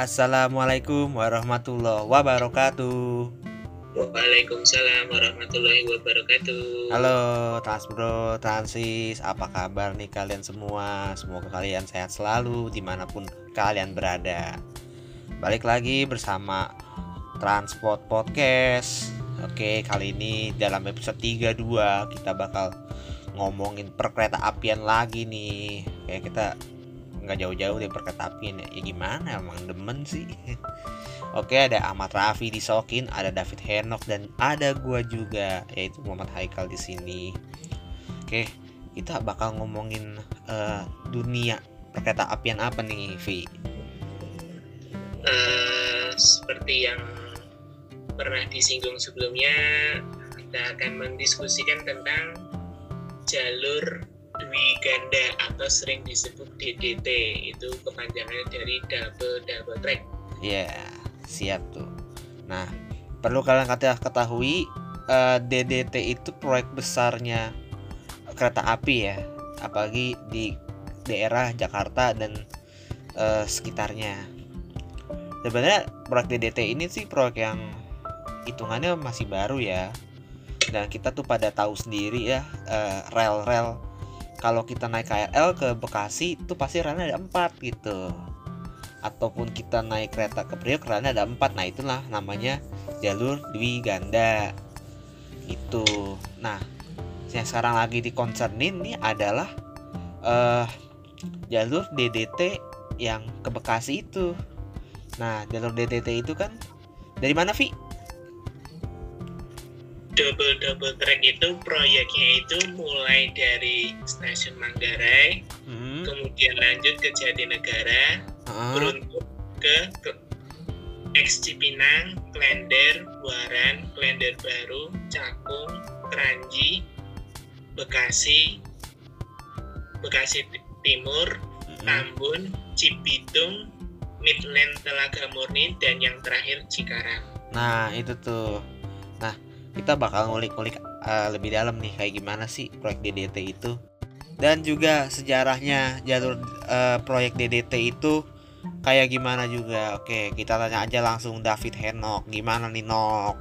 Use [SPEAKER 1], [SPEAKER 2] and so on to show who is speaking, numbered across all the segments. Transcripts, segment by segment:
[SPEAKER 1] Assalamualaikum warahmatullahi wabarakatuh.
[SPEAKER 2] Waalaikumsalam warahmatullahi wabarakatuh.
[SPEAKER 1] Halo Transbro, Transis, apa kabar nih kalian semua? Semoga kalian sehat selalu di mana pun kalian berada. Balik lagi bersama Transport Podcast. Oke, kali ini dalam episode 32 kita bakal ngomongin perkereta apian lagi nih. Kayak kita nggak jauh-jauh dari perkereta apian ya. Ya gimana emang demen sih. Oke ada Ahmad Rafi di Sokin, ada David Henok dan ada gua juga yaitu Muhammad Haikal di sini. Oke kita bakal ngomongin uh, dunia perkereta apian apa nih Vi?
[SPEAKER 2] Uh, seperti yang pernah disinggung sebelumnya kita akan mendiskusikan tentang jalur Dwi Ganda atau sering disebut DDT itu kepanjangannya dari double double track.
[SPEAKER 1] Ya. Yeah siap tuh nah perlu kalian ketahui uh, eh, DDT itu proyek besarnya kereta api ya apalagi di daerah Jakarta dan uh, sekitarnya sebenarnya proyek DDT ini sih proyek yang hitungannya masih baru ya dan kita tuh pada tahu sendiri ya uh, rel-rel kalau kita naik KRL ke Bekasi itu pasti relnya ada empat gitu. Ataupun kita naik kereta ke Priok karena ada empat. Nah itulah namanya jalur Dwi Ganda. Itu nah yang sekarang lagi dikonsernin ini adalah uh, jalur DDT yang ke Bekasi itu. Nah jalur DDT itu kan dari mana Vi?
[SPEAKER 2] Double double track itu proyeknya itu mulai dari stasiun Manggarai, hmm. kemudian lanjut ke Jatinegara, beruntung ke, ke X Cipinang, Klender, Buaran, Klender Baru, Cakung, Keranji, Bekasi, Bekasi Timur, hmm. Tambun, Cibitung, Midland Telaga Murni, dan yang terakhir Cikarang.
[SPEAKER 1] Nah itu tuh. Kita bakal ngulik-ngulik uh, lebih dalam nih kayak gimana sih proyek DDT itu. Dan juga sejarahnya jalur uh, proyek DDT itu kayak gimana juga. Oke kita tanya aja langsung David Henok. Gimana nih Nok?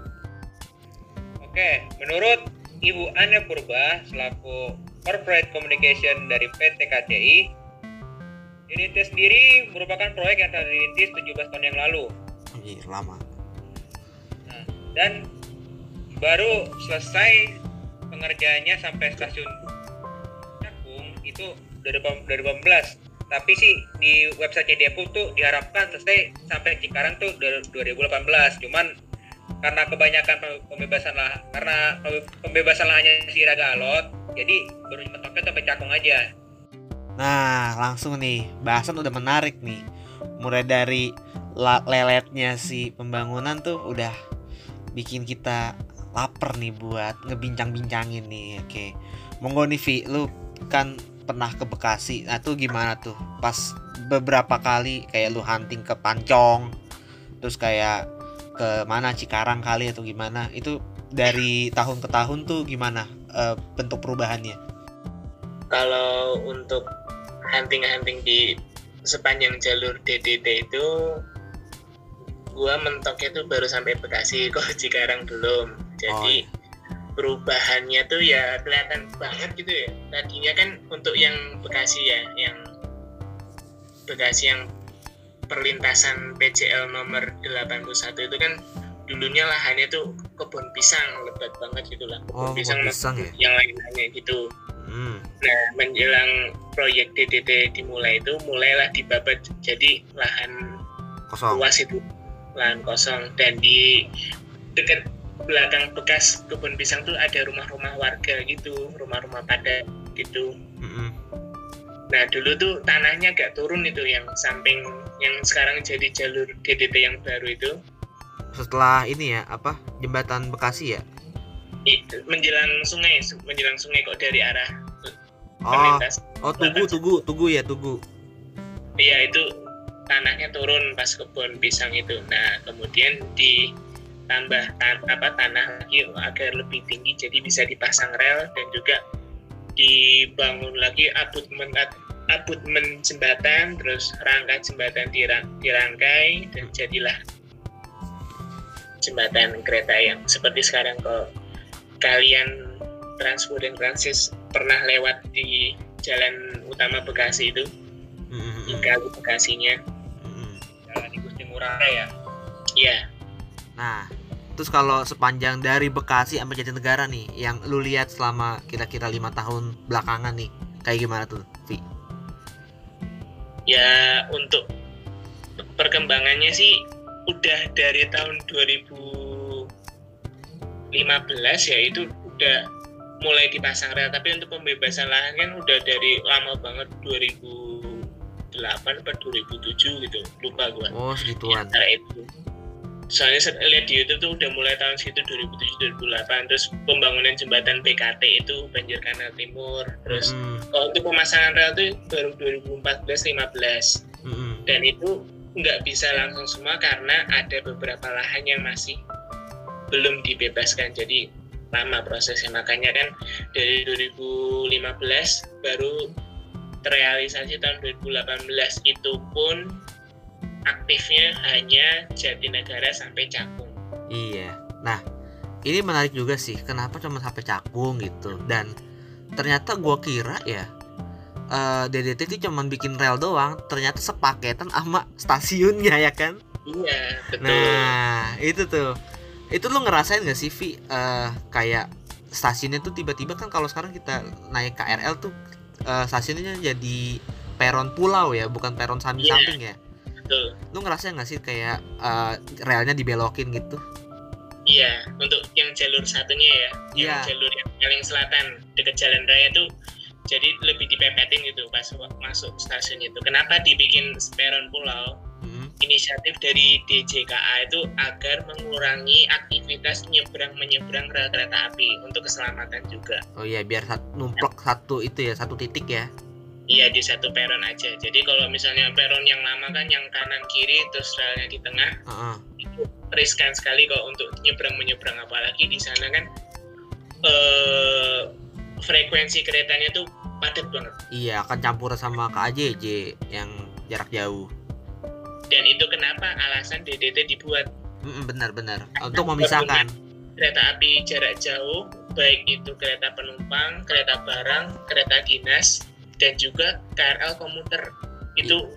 [SPEAKER 3] Oke menurut Ibu Ana Purba selaku Corporate Communication dari PT KCI DDT sendiri merupakan proyek yang telah dirintis 17 tahun yang lalu.
[SPEAKER 1] Anjir, lama.
[SPEAKER 3] Nah, dan baru selesai pengerjaannya sampai stasiun Cakung itu 2018 tapi sih di website Depo tuh diharapkan selesai sampai Cikarang tuh 2018 cuman karena kebanyakan pembebasan lah karena pembebasan lahannya si Raga Alot jadi baru mentoknya sampai Cakung aja.
[SPEAKER 1] Nah langsung nih bahasan udah menarik nih. Mulai dari leletnya si pembangunan tuh udah bikin kita lapar nih buat ngebincang-bincangin nih oke. Monggo nih Vi lu kan pernah ke Bekasi. Nah tuh gimana tuh? Pas beberapa kali kayak lu hunting ke Pancong terus kayak ke mana Cikarang kali atau gimana itu dari tahun ke tahun tuh gimana uh, bentuk perubahannya?
[SPEAKER 2] Kalau untuk hunting-hunting di sepanjang jalur DDT itu gua mentoknya tuh baru sampai Bekasi kok Cikarang belum jadi oh, iya. perubahannya tuh ya kelihatan banget gitu ya tadinya kan untuk yang Bekasi ya yang Bekasi yang perlintasan PCL nomor 81 itu kan dulunya lahannya tuh kebun pisang lebat banget gitu lah
[SPEAKER 1] kebun oh, pisang, pisang ya?
[SPEAKER 2] yang lain-lainnya gitu hmm. nah menjelang proyek DDT dimulai itu mulailah dibabat jadi lahan
[SPEAKER 1] kosong.
[SPEAKER 2] luas itu lahan kosong dan di dekat belakang bekas kebun pisang tuh ada rumah-rumah warga gitu rumah-rumah padat gitu. Mm-hmm. nah dulu tuh tanahnya agak turun itu yang samping yang sekarang jadi jalur DDT yang baru itu.
[SPEAKER 1] Setelah ini ya apa jembatan Bekasi ya?
[SPEAKER 2] Itu menjelang sungai menjelang sungai kok dari arah
[SPEAKER 1] oh oh tugu tugu tugu ya tugu.
[SPEAKER 2] Iya itu tanahnya turun pas kebun pisang itu. Nah kemudian di tambah tan apa tanah lagi agar lebih tinggi jadi bisa dipasang rel dan juga dibangun lagi abutmen abutmen jembatan terus rangka jembatan dirang- dirangkai dan jadilah jembatan kereta yang seperti sekarang kalau kalian Transpo dan Transis pernah lewat di jalan utama Bekasi itu? Ke Bekasinya.
[SPEAKER 1] Mm-mm.
[SPEAKER 3] Jalan Igusti Ngurah ya.
[SPEAKER 2] ya
[SPEAKER 1] Nah, terus kalau sepanjang dari Bekasi sampai Jatinegara nih, yang lu lihat selama kira-kira lima tahun belakangan nih, kayak gimana tuh, Vi?
[SPEAKER 2] ya untuk perkembangannya sih udah dari tahun 2015 ya itu udah mulai dipasang rel tapi untuk pembebasan lahan kan udah dari lama banget 2008 atau 2007 gitu lupa gua
[SPEAKER 1] Oh, segituan.
[SPEAKER 2] antara itu soalnya set- lihat di YouTube tuh udah mulai tahun segitu 2007 2008 terus pembangunan jembatan BKT itu banjir kanal timur. Terus
[SPEAKER 1] Mm-mm.
[SPEAKER 2] kalau untuk pemasangan rel itu baru 2014-15
[SPEAKER 1] Mm-mm.
[SPEAKER 2] dan itu nggak bisa langsung semua karena ada beberapa lahan yang masih belum dibebaskan. Jadi lama prosesnya. Makanya kan dari 2015 baru terrealisasi tahun 2018 itu pun aktifnya hanya Jatinegara sampai Cakung
[SPEAKER 1] Iya. Nah, ini menarik juga sih. Kenapa cuma sampai Cakung gitu? Dan ternyata gua kira ya eh, DDT itu cuma bikin rel doang. Ternyata sepaketan sama stasiunnya ya kan?
[SPEAKER 2] iya betul
[SPEAKER 1] Nah, itu tuh. Itu lu ngerasain gak sih, Vi? Eh, kayak stasiunnya tuh tiba-tiba kan kalau sekarang kita naik KRL tuh eh, stasiunnya jadi peron pulau ya, bukan peron samping-samping ya.
[SPEAKER 2] Betul
[SPEAKER 1] Lu ngerasain gak sih kayak eh, relnya dibelokin gitu?
[SPEAKER 2] Iya, untuk yang jalur satunya ya, yang
[SPEAKER 1] Iya.
[SPEAKER 2] jalur yang paling selatan dekat jalan raya itu jadi lebih dipepetin gitu pas masuk stasiun itu. Kenapa dibikin peron pulau?
[SPEAKER 1] Mm.
[SPEAKER 2] Inisiatif dari DJKA itu agar mengurangi aktivitas nyebrang menyeberang rel kereta api untuk keselamatan juga.
[SPEAKER 1] Oh iya, biar sat- numplek satu itu ya, satu titik ya.
[SPEAKER 2] Iya di satu peron aja. Jadi kalau misalnya peron yang lama kan yang kanan kiri terus relnya di tengah
[SPEAKER 1] Heeh.
[SPEAKER 2] itu riskan sekali kalau untuk nyebrang menyeberang apalagi di sana kan eh frekuensi keretanya tuh padat banget
[SPEAKER 1] Iya, akan campur sama KAJJ yang jarak jauh.
[SPEAKER 2] dan itu kenapa alasan DDT dibuat
[SPEAKER 1] Mm, benar-benar untuk memisahkan.
[SPEAKER 2] kereta api jarak jauh baik itu kereta penumpang kereta barang kereta dinas dan juga KRL komuter. Itu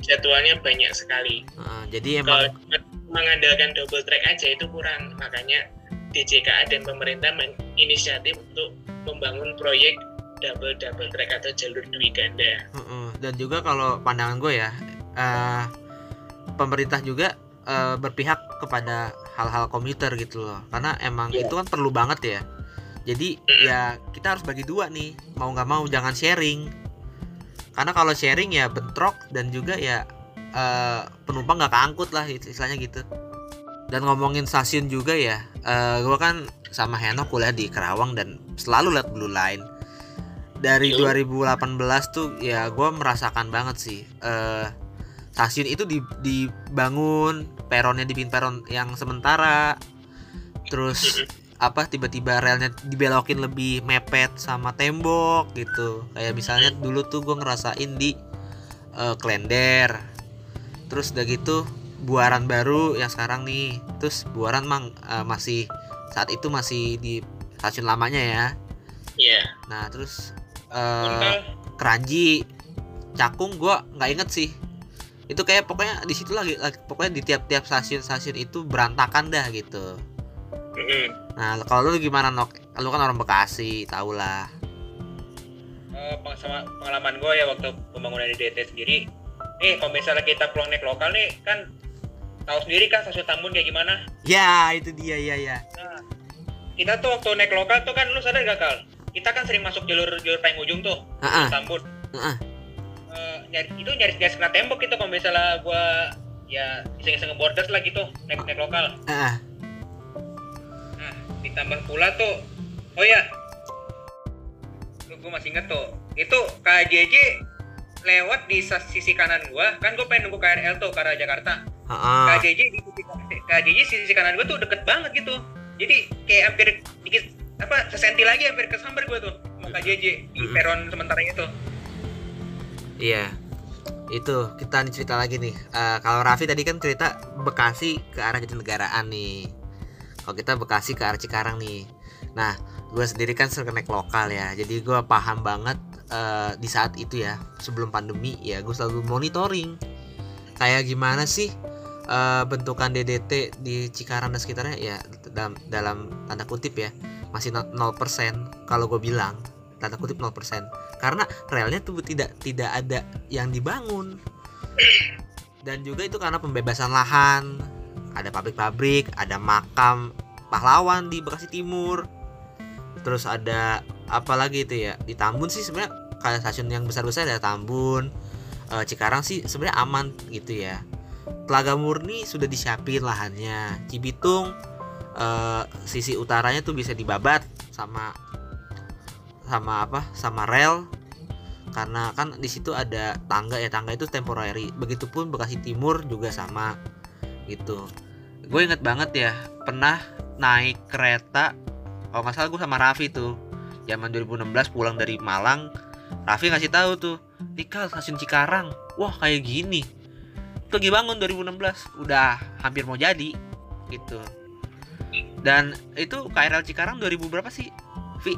[SPEAKER 2] jadwalnya banyak sekali.
[SPEAKER 1] Heeh, jadi
[SPEAKER 2] kalau
[SPEAKER 1] emang
[SPEAKER 2] cuma mengandalkan double track aja itu kurang. Makanya DJKA dan pemerintah menginisiatif untuk membangun proyek double double track atau jalur dwi ganda.
[SPEAKER 1] Heeh, dan juga kalau pandangan gue ya, eh, pemerintah juga eh, berpihak kepada hal-hal komuter gitu loh, karena emang
[SPEAKER 2] Iya.
[SPEAKER 1] itu kan perlu banget ya. Jadi ya kita harus bagi dua nih, mau nggak mau jangan sharing. Karena kalau sharing ya bentrok dan juga ya eh, penumpang nggak keangkut lah istilahnya gitu. Dan ngomongin stasiun juga ya, eh, gue kan sama Heno kuliah di Kerawang dan selalu lihat Blue Line. Dari
[SPEAKER 2] Yo.
[SPEAKER 1] 2018 tuh ya gue merasakan banget sih. eh, stasiun itu di- dibangun, peronnya dibikin peron yang sementara. Terus apa tiba-tiba relnya dibelokin lebih mepet sama tembok gitu. Kayak misalnya dulu tuh gue ngerasain di eh, Klender. Terus udah gitu Buaran baru yang sekarang nih. Terus Buaran mang eh, masih saat itu masih di stasiun lamanya ya.
[SPEAKER 2] Ya
[SPEAKER 1] nah terus eh,
[SPEAKER 3] Untel.
[SPEAKER 1] Keranji Cakung gue nggak inget sih. Itu kayak pokoknya di situ lagi, lagi- pokoknya di tiap-tiap stasiun-stasiun itu berantakan dah gitu
[SPEAKER 2] Mm-mm.
[SPEAKER 1] Nah, kalau lu gimana Nok? Lu kan orang Bekasi, tau lah.
[SPEAKER 3] Eh, sama pengalaman gue ya waktu pembangunan di DT sendiri nih kalau misalnya kita pulang naik lokal nih kan tahu sendiri kan stasiun Tambun kayak gimana
[SPEAKER 1] Ya, itu dia, ya ya.
[SPEAKER 3] nah kita tuh waktu naik lokal tuh kan lu sadar gak kal kita kan sering masuk jalur jalur paling ujung tuh
[SPEAKER 1] Heeh.
[SPEAKER 3] Tambun. Eh, nyari, itu nyaris nyaris kena tembok gitu kalau misalnya gua ya iseng-iseng borders lah gitu naik naik lokal
[SPEAKER 1] Heeh.
[SPEAKER 3] Ditambah pula tuh, oh ya, gue masih inget tuh, itu KJJ lewat di sisi kanan gua, kan gue pengen nunggu KRL tuh ke arah Jakarta. KJJ di sisi KJJ sisi kanan gua tuh deket banget gitu, jadi kayak hampir dikit apa sesenti lagi hampir kesambar gua tuh mau KJJ di
[SPEAKER 1] Mm-mm.
[SPEAKER 3] peron sementara itu.
[SPEAKER 1] Iya. Itu kita nih cerita lagi nih. Eh, kalau Raffi tadi kan cerita Bekasi ke arah Jatinegaraan nih. Kalau kita Bekasi ke arah Cikarang nih. Nah, gue sendiri kan sering naik lokal ya. Jadi gue paham banget eh, di saat itu ya, sebelum pandemi ya, gue selalu monitoring. Kayak gimana sih eh, bentukan DDT di Cikarang dan sekitarnya ya dalam dalam tanda kutip ya masih 0% kalau gue bilang tanda kutip 0% karena relnya tuh tidak tidak ada yang dibangun dan juga itu karena pembebasan lahan ada pabrik-pabrik ada makam pahlawan di Bekasi Timur. Terus ada apa lagi itu ya? Di Tambun sih sebenarnya kayak stasiun yang besar-besar ada Tambun. Eh, Cikarang sih sebenarnya aman gitu ya. Telaga Murni sudah disiapin lahannya. Cibitung eh, sisi utaranya tuh bisa dibabat sama sama apa? Sama rel. Karena kan di situ ada tangga ya tangga itu temporary. Begitupun Bekasi Timur juga sama gitu gue inget banget ya pernah naik kereta kalau nggak salah gue sama Raffi tuh. Zaman 2016 pulang dari Malang Raffi ngasih tahu tuh Nikal stasiun Cikarang. Wah kayak gini. Pergi bangun 2016 udah hampir mau jadi gitu. Dan itu KRL Cikarang 2000 berapa sih Vi?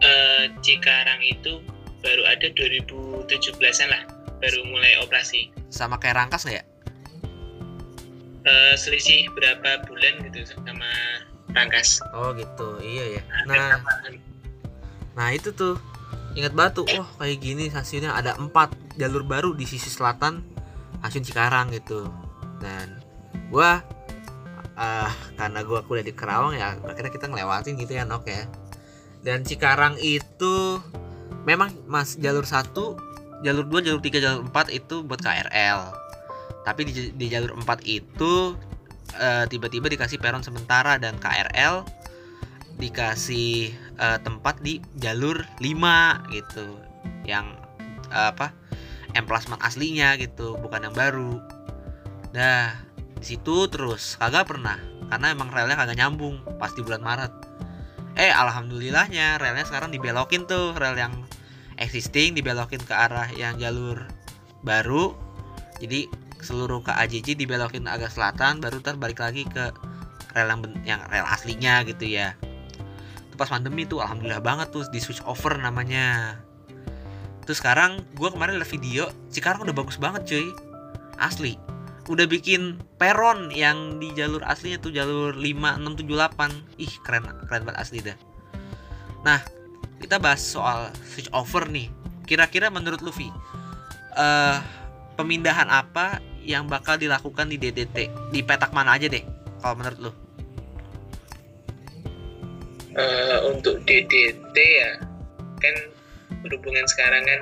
[SPEAKER 2] Eh, Cikarang itu baru ada 2017an lah baru mulai operasi.
[SPEAKER 1] Sama kayak Rangkas nggak ya
[SPEAKER 2] Eh, selisih berapa bulan gitu sama Rangkas
[SPEAKER 1] Oh gitu, iya ya. Nah, nah itu tuh ingat batu, wah kayak gini stasiunnya ada empat jalur baru di sisi selatan stasiun Cikarang gitu. Dan gua ah karena gua kuliah di Kerawang ya, akhirnya kita ngelewatin gitu ya Nok ya. Dan Cikarang itu memang mas jalur satu, jalur 2, jalur 3, jalur 4 itu buat KRL. Tapi di, di jalur 4 itu eh, tiba-tiba dikasih peron sementara dan KRL dikasih eh, tempat di jalur 5 gitu. Yang eh, apa emplasment aslinya gitu bukan yang baru. Dah di situ terus kagak pernah karena emang relnya kagak nyambung pas di bulan Maret. Eh alhamdulillahnya relnya sekarang dibelokin tuh rel yang existing dibelokin ke arah yang jalur baru. Jadi seluruh KAJJ dibelokin agak selatan baru ntar balik lagi ke rel yang, yang rel aslinya gitu ya. Itu pas pandemi tuh alhamdulillah banget tuh di switch over namanya. Terus sekarang gue kemarin lihat video Cikarang udah bagus banget cuy. Asli. Udah bikin peron yang di jalur aslinya tuh jalur 5, 6, 7, 8 ih keren keren banget asli dah. Nah kita bahas soal switch over nih. Kira-kira menurut Luffy eh pemindahan apa yang bakal dilakukan di DDT di petak mana aja deh kalau menurut lu?
[SPEAKER 2] Eh, untuk DDT ya kan berhubungan sekarang kan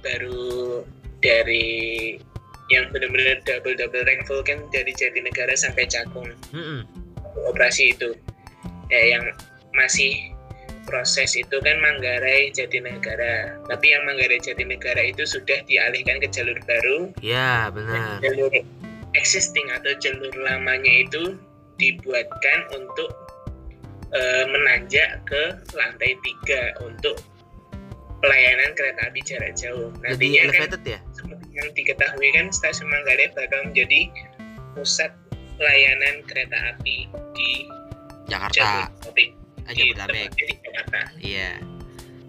[SPEAKER 2] baru dari yang benar-benar double double rank full kan dari Jatinegara sampai Cakung.
[SPEAKER 1] Mm-mm.
[SPEAKER 2] operasi itu. Ya yang masih proses itu kan Manggarai Jatinegara. Tapi yang Manggarai Jatinegara itu sudah dialihkan ke jalur baru.
[SPEAKER 1] Ya benar.
[SPEAKER 2] Jalur existing atau jalur lamanya itu dibuatkan untuk eh, menanjak ke lantai tiga untuk pelayanan kereta api jarak jauh.
[SPEAKER 1] jadi
[SPEAKER 2] Nantinya kan
[SPEAKER 1] elevated ya?
[SPEAKER 2] seperti yang diketahui kan stasiun Manggarai bakal menjadi pusat layanan kereta api di
[SPEAKER 1] Jakarta.
[SPEAKER 2] Jabodetabek
[SPEAKER 1] aja
[SPEAKER 2] di
[SPEAKER 1] Jabodetabek
[SPEAKER 2] tepatnya di Jakarta.
[SPEAKER 1] iya.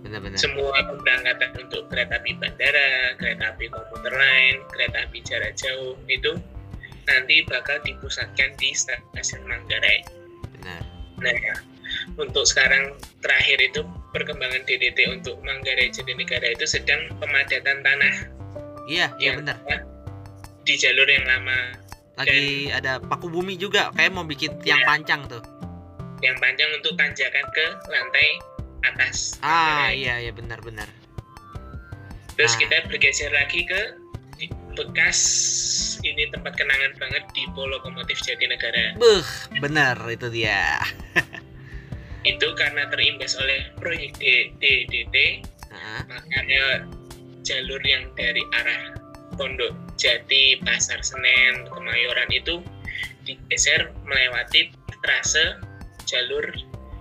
[SPEAKER 1] Benar-benar
[SPEAKER 2] Semua pemberangkatan untuk kereta api bandara, kereta api komuter lain, kereta api jarak jauh itu nanti bakal dipusatkan di stasiun Manggarai.
[SPEAKER 1] benar.
[SPEAKER 2] Nah, untuk sekarang terakhir itu perkembangan DDT untuk Manggarai Jatinegara itu sedang pemadatan tanah.
[SPEAKER 1] Iya iya benar.
[SPEAKER 2] di jalur yang lama.
[SPEAKER 1] Lagi ada paku bumi juga kayak mau bikin tiang
[SPEAKER 2] Iya.
[SPEAKER 1] pancang tuh
[SPEAKER 2] yang panjang untuk tanjakan ke lantai atas.
[SPEAKER 1] ah
[SPEAKER 2] Manggarai.
[SPEAKER 1] iya iya benar-benar
[SPEAKER 2] Terus
[SPEAKER 1] Nah.
[SPEAKER 2] kita bergeser lagi ke bekas ini tempat kenangan banget di Lokomotif Jatinegara.
[SPEAKER 1] Beuh, benar itu dia
[SPEAKER 2] Itu karena terimbas oleh proyek DDT, makanya jalur yang dari arah Pondok Jati, Pasar Senen, Kemayoran itu digeser melewati trase jalur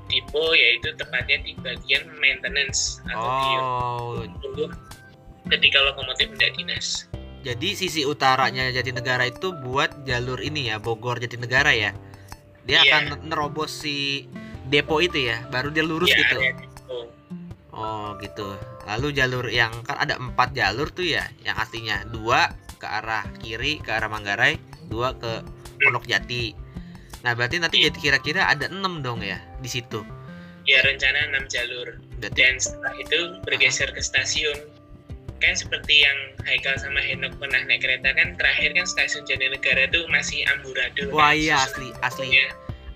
[SPEAKER 2] Dipo yaitu tepatnya di bagian maintenance atau di
[SPEAKER 1] oh
[SPEAKER 2] untuk ketika lokomotif tidak dinas.
[SPEAKER 1] Jadi sisi utaranya Jatinegara itu buat jalur ini ya Bogor Jatinegara ya. Dia
[SPEAKER 2] Iya.
[SPEAKER 1] akan nerobos si depo itu ya, baru dia lurus
[SPEAKER 2] Ya,
[SPEAKER 1] gitu.
[SPEAKER 2] area depo.
[SPEAKER 1] Oh gitu. Lalu jalur yang kan ada empat jalur tuh ya, yang aslinya dua ke arah kiri ke arah Manggarai, dua ke Pondok Jati. Nah berarti nanti
[SPEAKER 2] Iya.
[SPEAKER 1] jadi kira-kira ada enam dong ya di situ.
[SPEAKER 2] Ya rencana 6 jalur.
[SPEAKER 1] Berarti
[SPEAKER 2] Dan setelah itu bergeser ke stasiun. Kan seperti yang Haikal sama Henok pernah naik kereta kan terakhir kan stasiun Jatinegara itu masih amburadul.
[SPEAKER 1] wah
[SPEAKER 2] kan,
[SPEAKER 1] iya asli asli.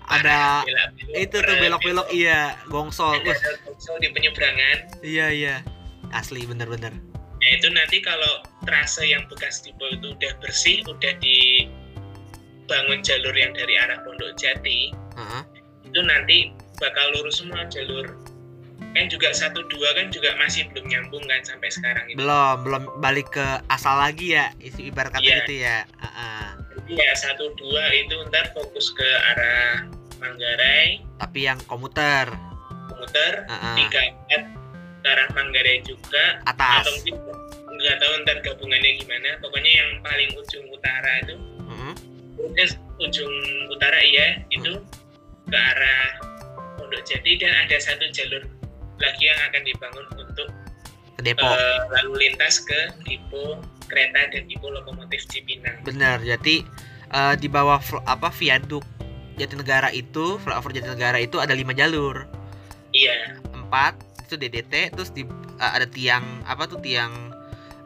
[SPEAKER 1] Ada
[SPEAKER 2] belok-belok,
[SPEAKER 1] itu tuh belok-belok iya, gongsol.
[SPEAKER 2] Ada
[SPEAKER 1] Wah,
[SPEAKER 2] bongsol di penyeberangan.
[SPEAKER 1] iya iya. Asli bener-bener.
[SPEAKER 2] Nah itu nanti kalau trase yang bekas depo itu udah bersih, udah dibangun jalur yang dari arah Pondok Jati,
[SPEAKER 1] Heeh.
[SPEAKER 2] itu nanti bakal lurus semua jalur. Kan juga satu dua kan juga masih belum nyambung kan sampai sekarang itu.
[SPEAKER 1] Belum, belum balik ke asal lagi ya, isi ibarat kata
[SPEAKER 2] Iya.
[SPEAKER 1] gitu ya.
[SPEAKER 2] Jadi ya satu dua itu ntar fokus ke arah Manggarai,
[SPEAKER 1] Tapi yang komuter,
[SPEAKER 2] komuter, tiga empat ke arah Manggarai juga,
[SPEAKER 1] atas.
[SPEAKER 2] atau mungkin nggak tahu ntar gabungannya gimana. Pokoknya yang paling ujung utara itu
[SPEAKER 1] Heeh.
[SPEAKER 2] Eh, ujung utara iya itu ke arah Pondok Jati dan ada satu jalur lagi yang akan dibangun untuk
[SPEAKER 1] Ke depo.
[SPEAKER 2] eh, lalu lintas ke depo kereta dan depo lokomotif Cipinang.
[SPEAKER 1] Bener, jadi eh, di bawah apa viaduk Jatinegara itu, flyover Jatinegara itu ada lima jalur,
[SPEAKER 2] Iya,
[SPEAKER 1] empat itu DDT, terus di eh, ada tiang apa tuh tiang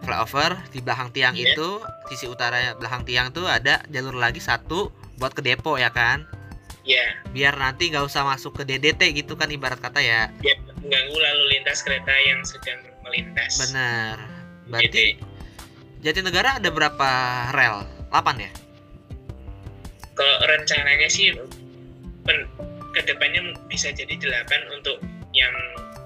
[SPEAKER 1] flyover di belakang tiang
[SPEAKER 2] Iya.
[SPEAKER 1] itu sisi utara belakang tiang tuh ada jalur lagi satu buat ke depo ya kan,
[SPEAKER 2] iya.
[SPEAKER 1] biar nanti nggak usah masuk ke DDT gitu kan ibarat kata ya,
[SPEAKER 2] Biar mengganggu lalu lintas kereta yang sedang melintas.
[SPEAKER 1] bener.
[SPEAKER 2] Jadi,
[SPEAKER 1] Berarti Jatinegara ada berapa rel? 8 ya?
[SPEAKER 2] kalau rencananya sih pen, ke depannya bisa jadi delapan untuk yang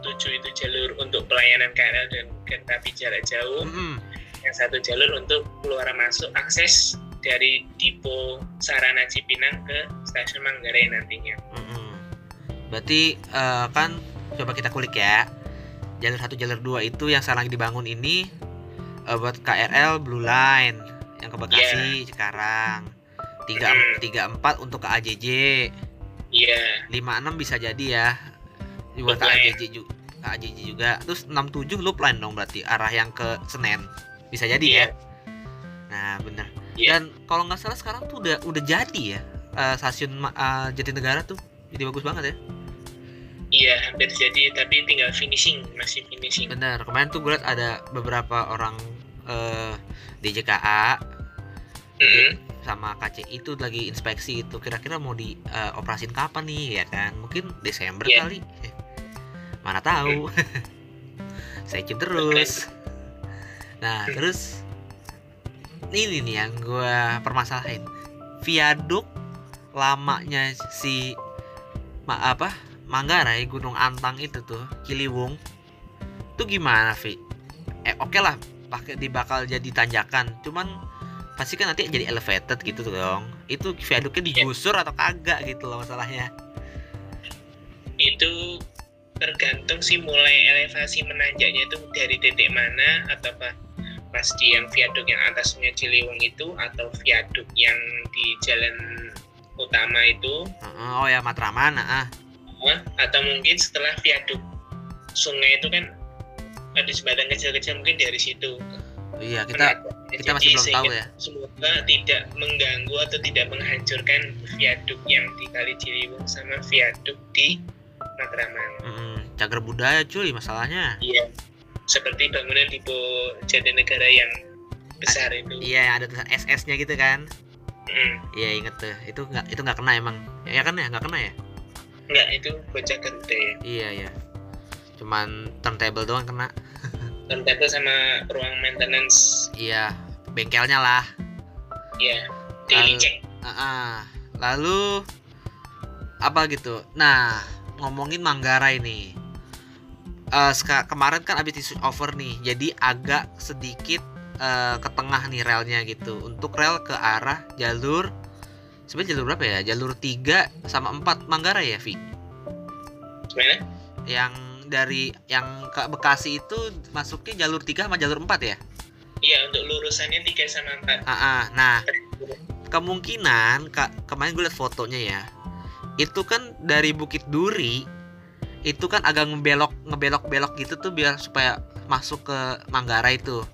[SPEAKER 2] tujuh itu jalur untuk pelayanan KRL dan kereta api jarak jauh.
[SPEAKER 1] Mm-mm.
[SPEAKER 2] Yang satu jalur untuk keluar masuk akses dari Dipo Sarana Cipinang ke stasiun Manggarai nantinya.
[SPEAKER 1] Mm-mm. Berarti eh, kan coba kita kulik ya. Jalur satu jalur dua itu yang sekarang dibangun ini eh, buat KRL Blue Line yang ke Bekasi sekarang. Tiga tiga empat untuk ke AJJ,
[SPEAKER 2] Iya,
[SPEAKER 1] lima enam bisa jadi ya. Buat. AJJ juga, ke AJJ juga. Terus enam tujuh loop line dong berarti arah yang ke Senen. Bisa jadi
[SPEAKER 2] Iya.
[SPEAKER 1] ya. Nah, bener.
[SPEAKER 2] Iya.
[SPEAKER 1] Dan kalau nggak salah sekarang tuh udah udah jadi ya eh, stasiun eh, Jatinegara tuh. Jadi bagus banget ya.
[SPEAKER 2] iya hampir jadi tapi tinggal finishing, masih finishing.
[SPEAKER 1] Bener, kemarin tuh gue liat ada beberapa orang eh DJKA
[SPEAKER 2] Mm-mm.
[SPEAKER 1] sama KCI itu lagi inspeksi itu kira-kira mau di eh, operasin kapan nih ya kan? Mungkin Desember
[SPEAKER 2] Iya.
[SPEAKER 1] kali. Mana tahu. Saya cium terus. Nah, terus ini nih yang gue permasalahin. Viaduk lamanya si ma apa? Manggarai Gunung Antang itu tuh, Ciliwung. Itu gimana, Vi? Eh, oke lah, pakai di bakal jadi tanjakan. Cuman pasti kan nanti jadi elevated gitu tuh dong. Itu viaduknya digusur atau kagak gitu loh masalahnya.
[SPEAKER 2] Itu tergantung sih mulai elevasi menanjaknya itu dari titik mana ataukah pas di yang viaduk yang atasnya Ciliwung itu atau viaduk yang di jalan utama itu
[SPEAKER 1] Oh ya Matraman, ah.
[SPEAKER 2] Atau mungkin setelah viaduk sungai itu kan ada jembatan kecil-kecil mungkin dari situ
[SPEAKER 1] Iya, kita kita masih belum tahu ya.
[SPEAKER 2] semoga tidak mengganggu atau tidak menghancurkan viaduk yang di Kali Ciliwung sama viaduk di Matraman
[SPEAKER 1] Mm-mm, cagar budaya cuy masalahnya.
[SPEAKER 2] iya seperti bangunan di Jatinegara yang besar itu
[SPEAKER 1] Iya, ada tulisan SS-nya gitu kan.
[SPEAKER 2] Mm.
[SPEAKER 1] Iya, inget tuh. Itu nggak itu nggak kena emang. Ya, kan ya, nggak kena ya?
[SPEAKER 2] enggak itu bocah ya
[SPEAKER 1] Iya, iya. Cuman turntable doang kena.
[SPEAKER 2] turntable sama ruang maintenance
[SPEAKER 1] Iya, bengkelnya lah.
[SPEAKER 2] ya daily
[SPEAKER 1] Lalu-
[SPEAKER 2] check
[SPEAKER 1] Ah, lalu apa gitu? Nah, ngomongin Manggarai nih. Seka- kemarin kan abis di switch over nih, jadi agak sedikit eh, ke tengah nih relnya gitu. Untuk rel ke arah jalur sebenarnya jalur berapa ya? Jalur 3 sama 4 Manggarai ya, Vi?
[SPEAKER 2] gimana
[SPEAKER 1] Yang dari yang ke Bekasi itu masuknya jalur 3 sama jalur 4 ya?
[SPEAKER 2] Iya untuk lurusannya 3 sama 4
[SPEAKER 1] Ah, ah. nah kemungkinan kak kemarin gue liat fotonya ya itu kan dari Bukit Duri itu kan agak ngebelok ngebelok belok gitu tuh biar supaya masuk ke Manggarai itu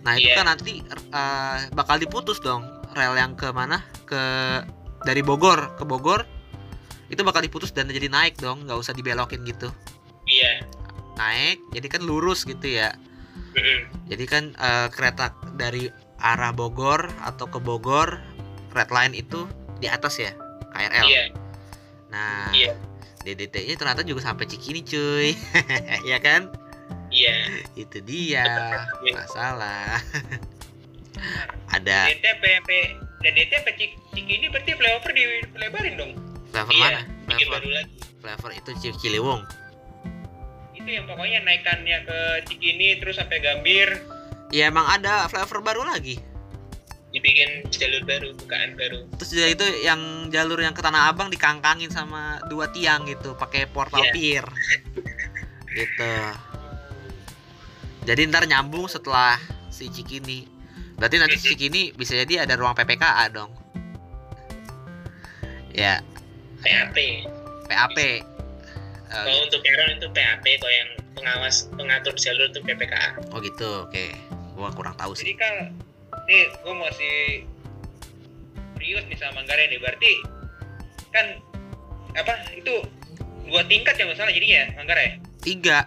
[SPEAKER 1] nah itu
[SPEAKER 2] Iya.
[SPEAKER 1] kan nanti eh, bakal diputus dong. Rel yang ke mana? Ke dari Bogor. Ke Bogor itu bakal diputus dan jadi naik dong. Nggak usah dibelokin gitu.
[SPEAKER 2] Iya.
[SPEAKER 1] Naik jadi kan lurus gitu ya. Jadi kan eh, kereta dari arah Bogor atau ke Bogor red line itu di atas ya KRL.
[SPEAKER 2] Iya.
[SPEAKER 1] Nah,
[SPEAKER 2] Iya.
[SPEAKER 1] DDT-nya ternyata juga sampai Cikini cuy. ya kan?
[SPEAKER 2] Iya
[SPEAKER 1] Itu dia masalah. Ada
[SPEAKER 3] DT PP DT PP Cik- Cikini berarti flyover dilebarin dong.
[SPEAKER 1] flavor
[SPEAKER 2] Iya
[SPEAKER 1] mana? Flavor,
[SPEAKER 2] baru lagi
[SPEAKER 1] flavor itu Ci- Ciliwung.
[SPEAKER 3] Itu yang pokoknya naikannya ke Cikini terus sampai Gambir.
[SPEAKER 1] Ya emang ada flavor baru lagi.
[SPEAKER 2] Dibikin jalur baru Bukaan baru
[SPEAKER 1] Terus juga itu yang jalur yang ke Tanah Abang dikangkangin sama dua tiang gitu, pakai portal
[SPEAKER 2] Iya.
[SPEAKER 1] pier. gitu. Jadi ntar nyambung setelah si Cikini. Berarti nanti si Cikini bisa jadi ada ruang PPKA dong. Ya,
[SPEAKER 2] PAP
[SPEAKER 1] PAP. Eh,
[SPEAKER 2] Kalau untuk Peron itu PAP Kalau yang pengawas pengatur jalur itu PPKA
[SPEAKER 1] oh gitu, oke. Gua kurang tahu
[SPEAKER 3] Jadi
[SPEAKER 1] sih.
[SPEAKER 3] Kan nih gue masih serius nih sama Manggarai nih berarti kan apa itu dua tingkat ya masalah jadi ya Manggarai
[SPEAKER 1] Tiga.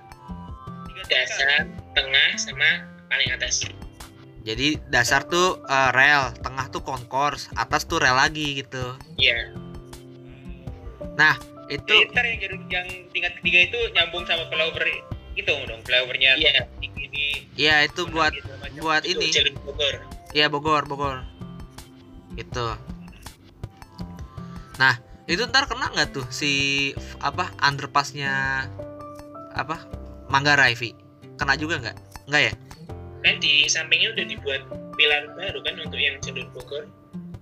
[SPEAKER 3] Tiga.
[SPEAKER 2] Dasar Tengah sama paling atas
[SPEAKER 1] Jadi dasar tuh eh, rel, tengah tuh konkors, atas tuh rel lagi gitu.
[SPEAKER 2] Iya
[SPEAKER 1] Itu
[SPEAKER 3] Jadi ntar yang, yang tingkat ketiga itu nyambung sama flyover itu dong flyovernya
[SPEAKER 2] Iya
[SPEAKER 3] Cikini
[SPEAKER 1] ya itu buat
[SPEAKER 3] gitu,
[SPEAKER 1] buat
[SPEAKER 2] Itu
[SPEAKER 1] ini.
[SPEAKER 2] jalur Bogor
[SPEAKER 1] Iya Bogor, Bogor. Itu. Nah, itu ntar kena nggak tuh si apa underpassnya apa Manggarai Vi? Kena juga nggak? Nggak ya?
[SPEAKER 2] Kan di sampingnya udah dibuat pilar baru kan Untuk yang jalur Bogor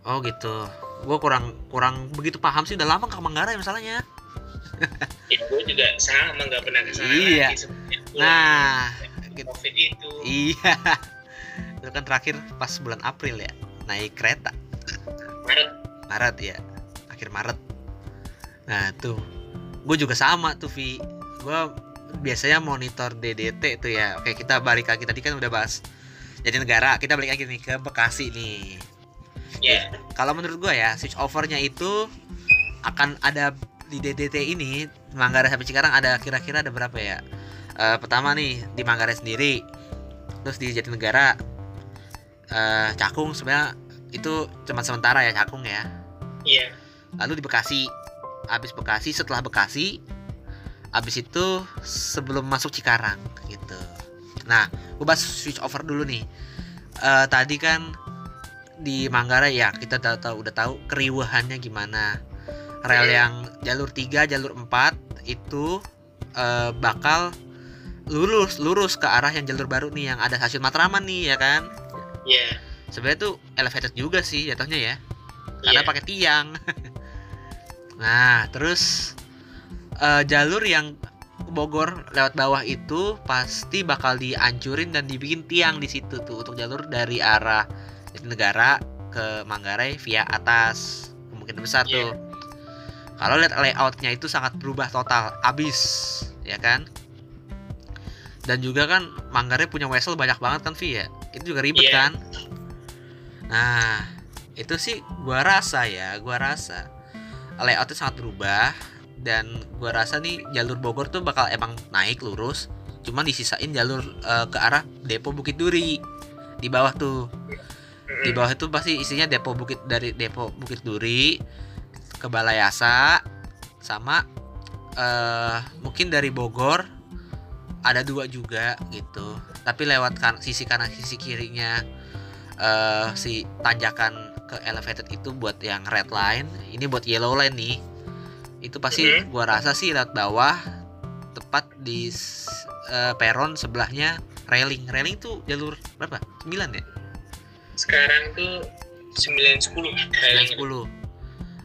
[SPEAKER 1] Oh gitu. Gue kurang kurang begitu paham sih. Udah lama ke Manggarai masalahnya.
[SPEAKER 2] Ya gue juga sama nggak pernah ke sana
[SPEAKER 1] Iya.
[SPEAKER 2] lagi sebenarnya.
[SPEAKER 1] Nah, gitu.
[SPEAKER 2] Covid itu
[SPEAKER 1] Iya. Kan terakhir pas bulan April ya. Naik kereta.
[SPEAKER 2] Maret.
[SPEAKER 1] Maret ya. Akhir Maret. Nah tuh. Gue juga sama tuh Vi. Gue biasanya monitor DDT tuh ya. Oke kita balik lagi. Tadi kan udah bahas jadi negara. Kita balik lagi nih ke Bekasi nih.
[SPEAKER 2] Ya.
[SPEAKER 1] Kalau menurut gue ya switch overnya itu akan ada di DDT ini Manggarai sampai Cikarang ada kira-kira ada berapa ya? Eh, pertama nih di Manggarai sendiri. Terus di Jatinegara eh Cakung sebenarnya itu cuma sementara ya Cakung ya.
[SPEAKER 2] Iya.
[SPEAKER 1] Lalu di Bekasi. Habis Bekasi setelah Bekasi habis itu sebelum masuk Cikarang gitu. Nah gue bahas switch over dulu nih. Eh, tadi kan di Manggarai ya kita udah tahu udah tahu keriuhannya gimana. Rel
[SPEAKER 2] Iya.
[SPEAKER 1] yang jalur 3 jalur 4 itu eh, bakal lurus lurus ke arah yang jalur baru nih yang ada stasiun Matraman nih ya kan
[SPEAKER 2] Iya
[SPEAKER 1] sebenarnya tuh elevated juga sih jatuhnya ya karena
[SPEAKER 2] Iya.
[SPEAKER 1] pakai tiang. nah, terus eh, jalur yang Bogor lewat bawah itu pasti bakal dihancurin dan dibikin tiang di situ tuh untuk jalur dari arah Jatinegara ke Manggarai via atas kemungkinan besar
[SPEAKER 2] Iya.
[SPEAKER 1] tuh. Kalau lihat layoutnya itu sangat berubah total, abis, ya kan? Dan juga kan Manggarai punya wesel banyak banget kan Vi ya, itu juga ribet
[SPEAKER 2] Iya.
[SPEAKER 1] kan? Nah, itu sih gua rasa ya gua rasa layoutnya sangat berubah dan gua rasa nih jalur Bogor tuh bakal emang naik lurus cuman disisain jalur eh, ke arah Depo Bukit Duri di bawah tuh di bawah itu pasti isinya Depo Bukit dari Depo Bukit Duri ke Balayasa sama eh mungkin dari Bogor ada dua juga gitu tapi lewat kan sisi kanan sisi kirinya eh si tanjakan ke elevated itu buat yang red line ini buat yellow line nih. Itu pasti
[SPEAKER 2] Mhm.
[SPEAKER 1] gua rasa sih lewat bawah tepat di eh, peron sebelahnya railing. Railing tuh jalur berapa? 9 ya?
[SPEAKER 2] Sekarang tuh 910 Railing.
[SPEAKER 1] 10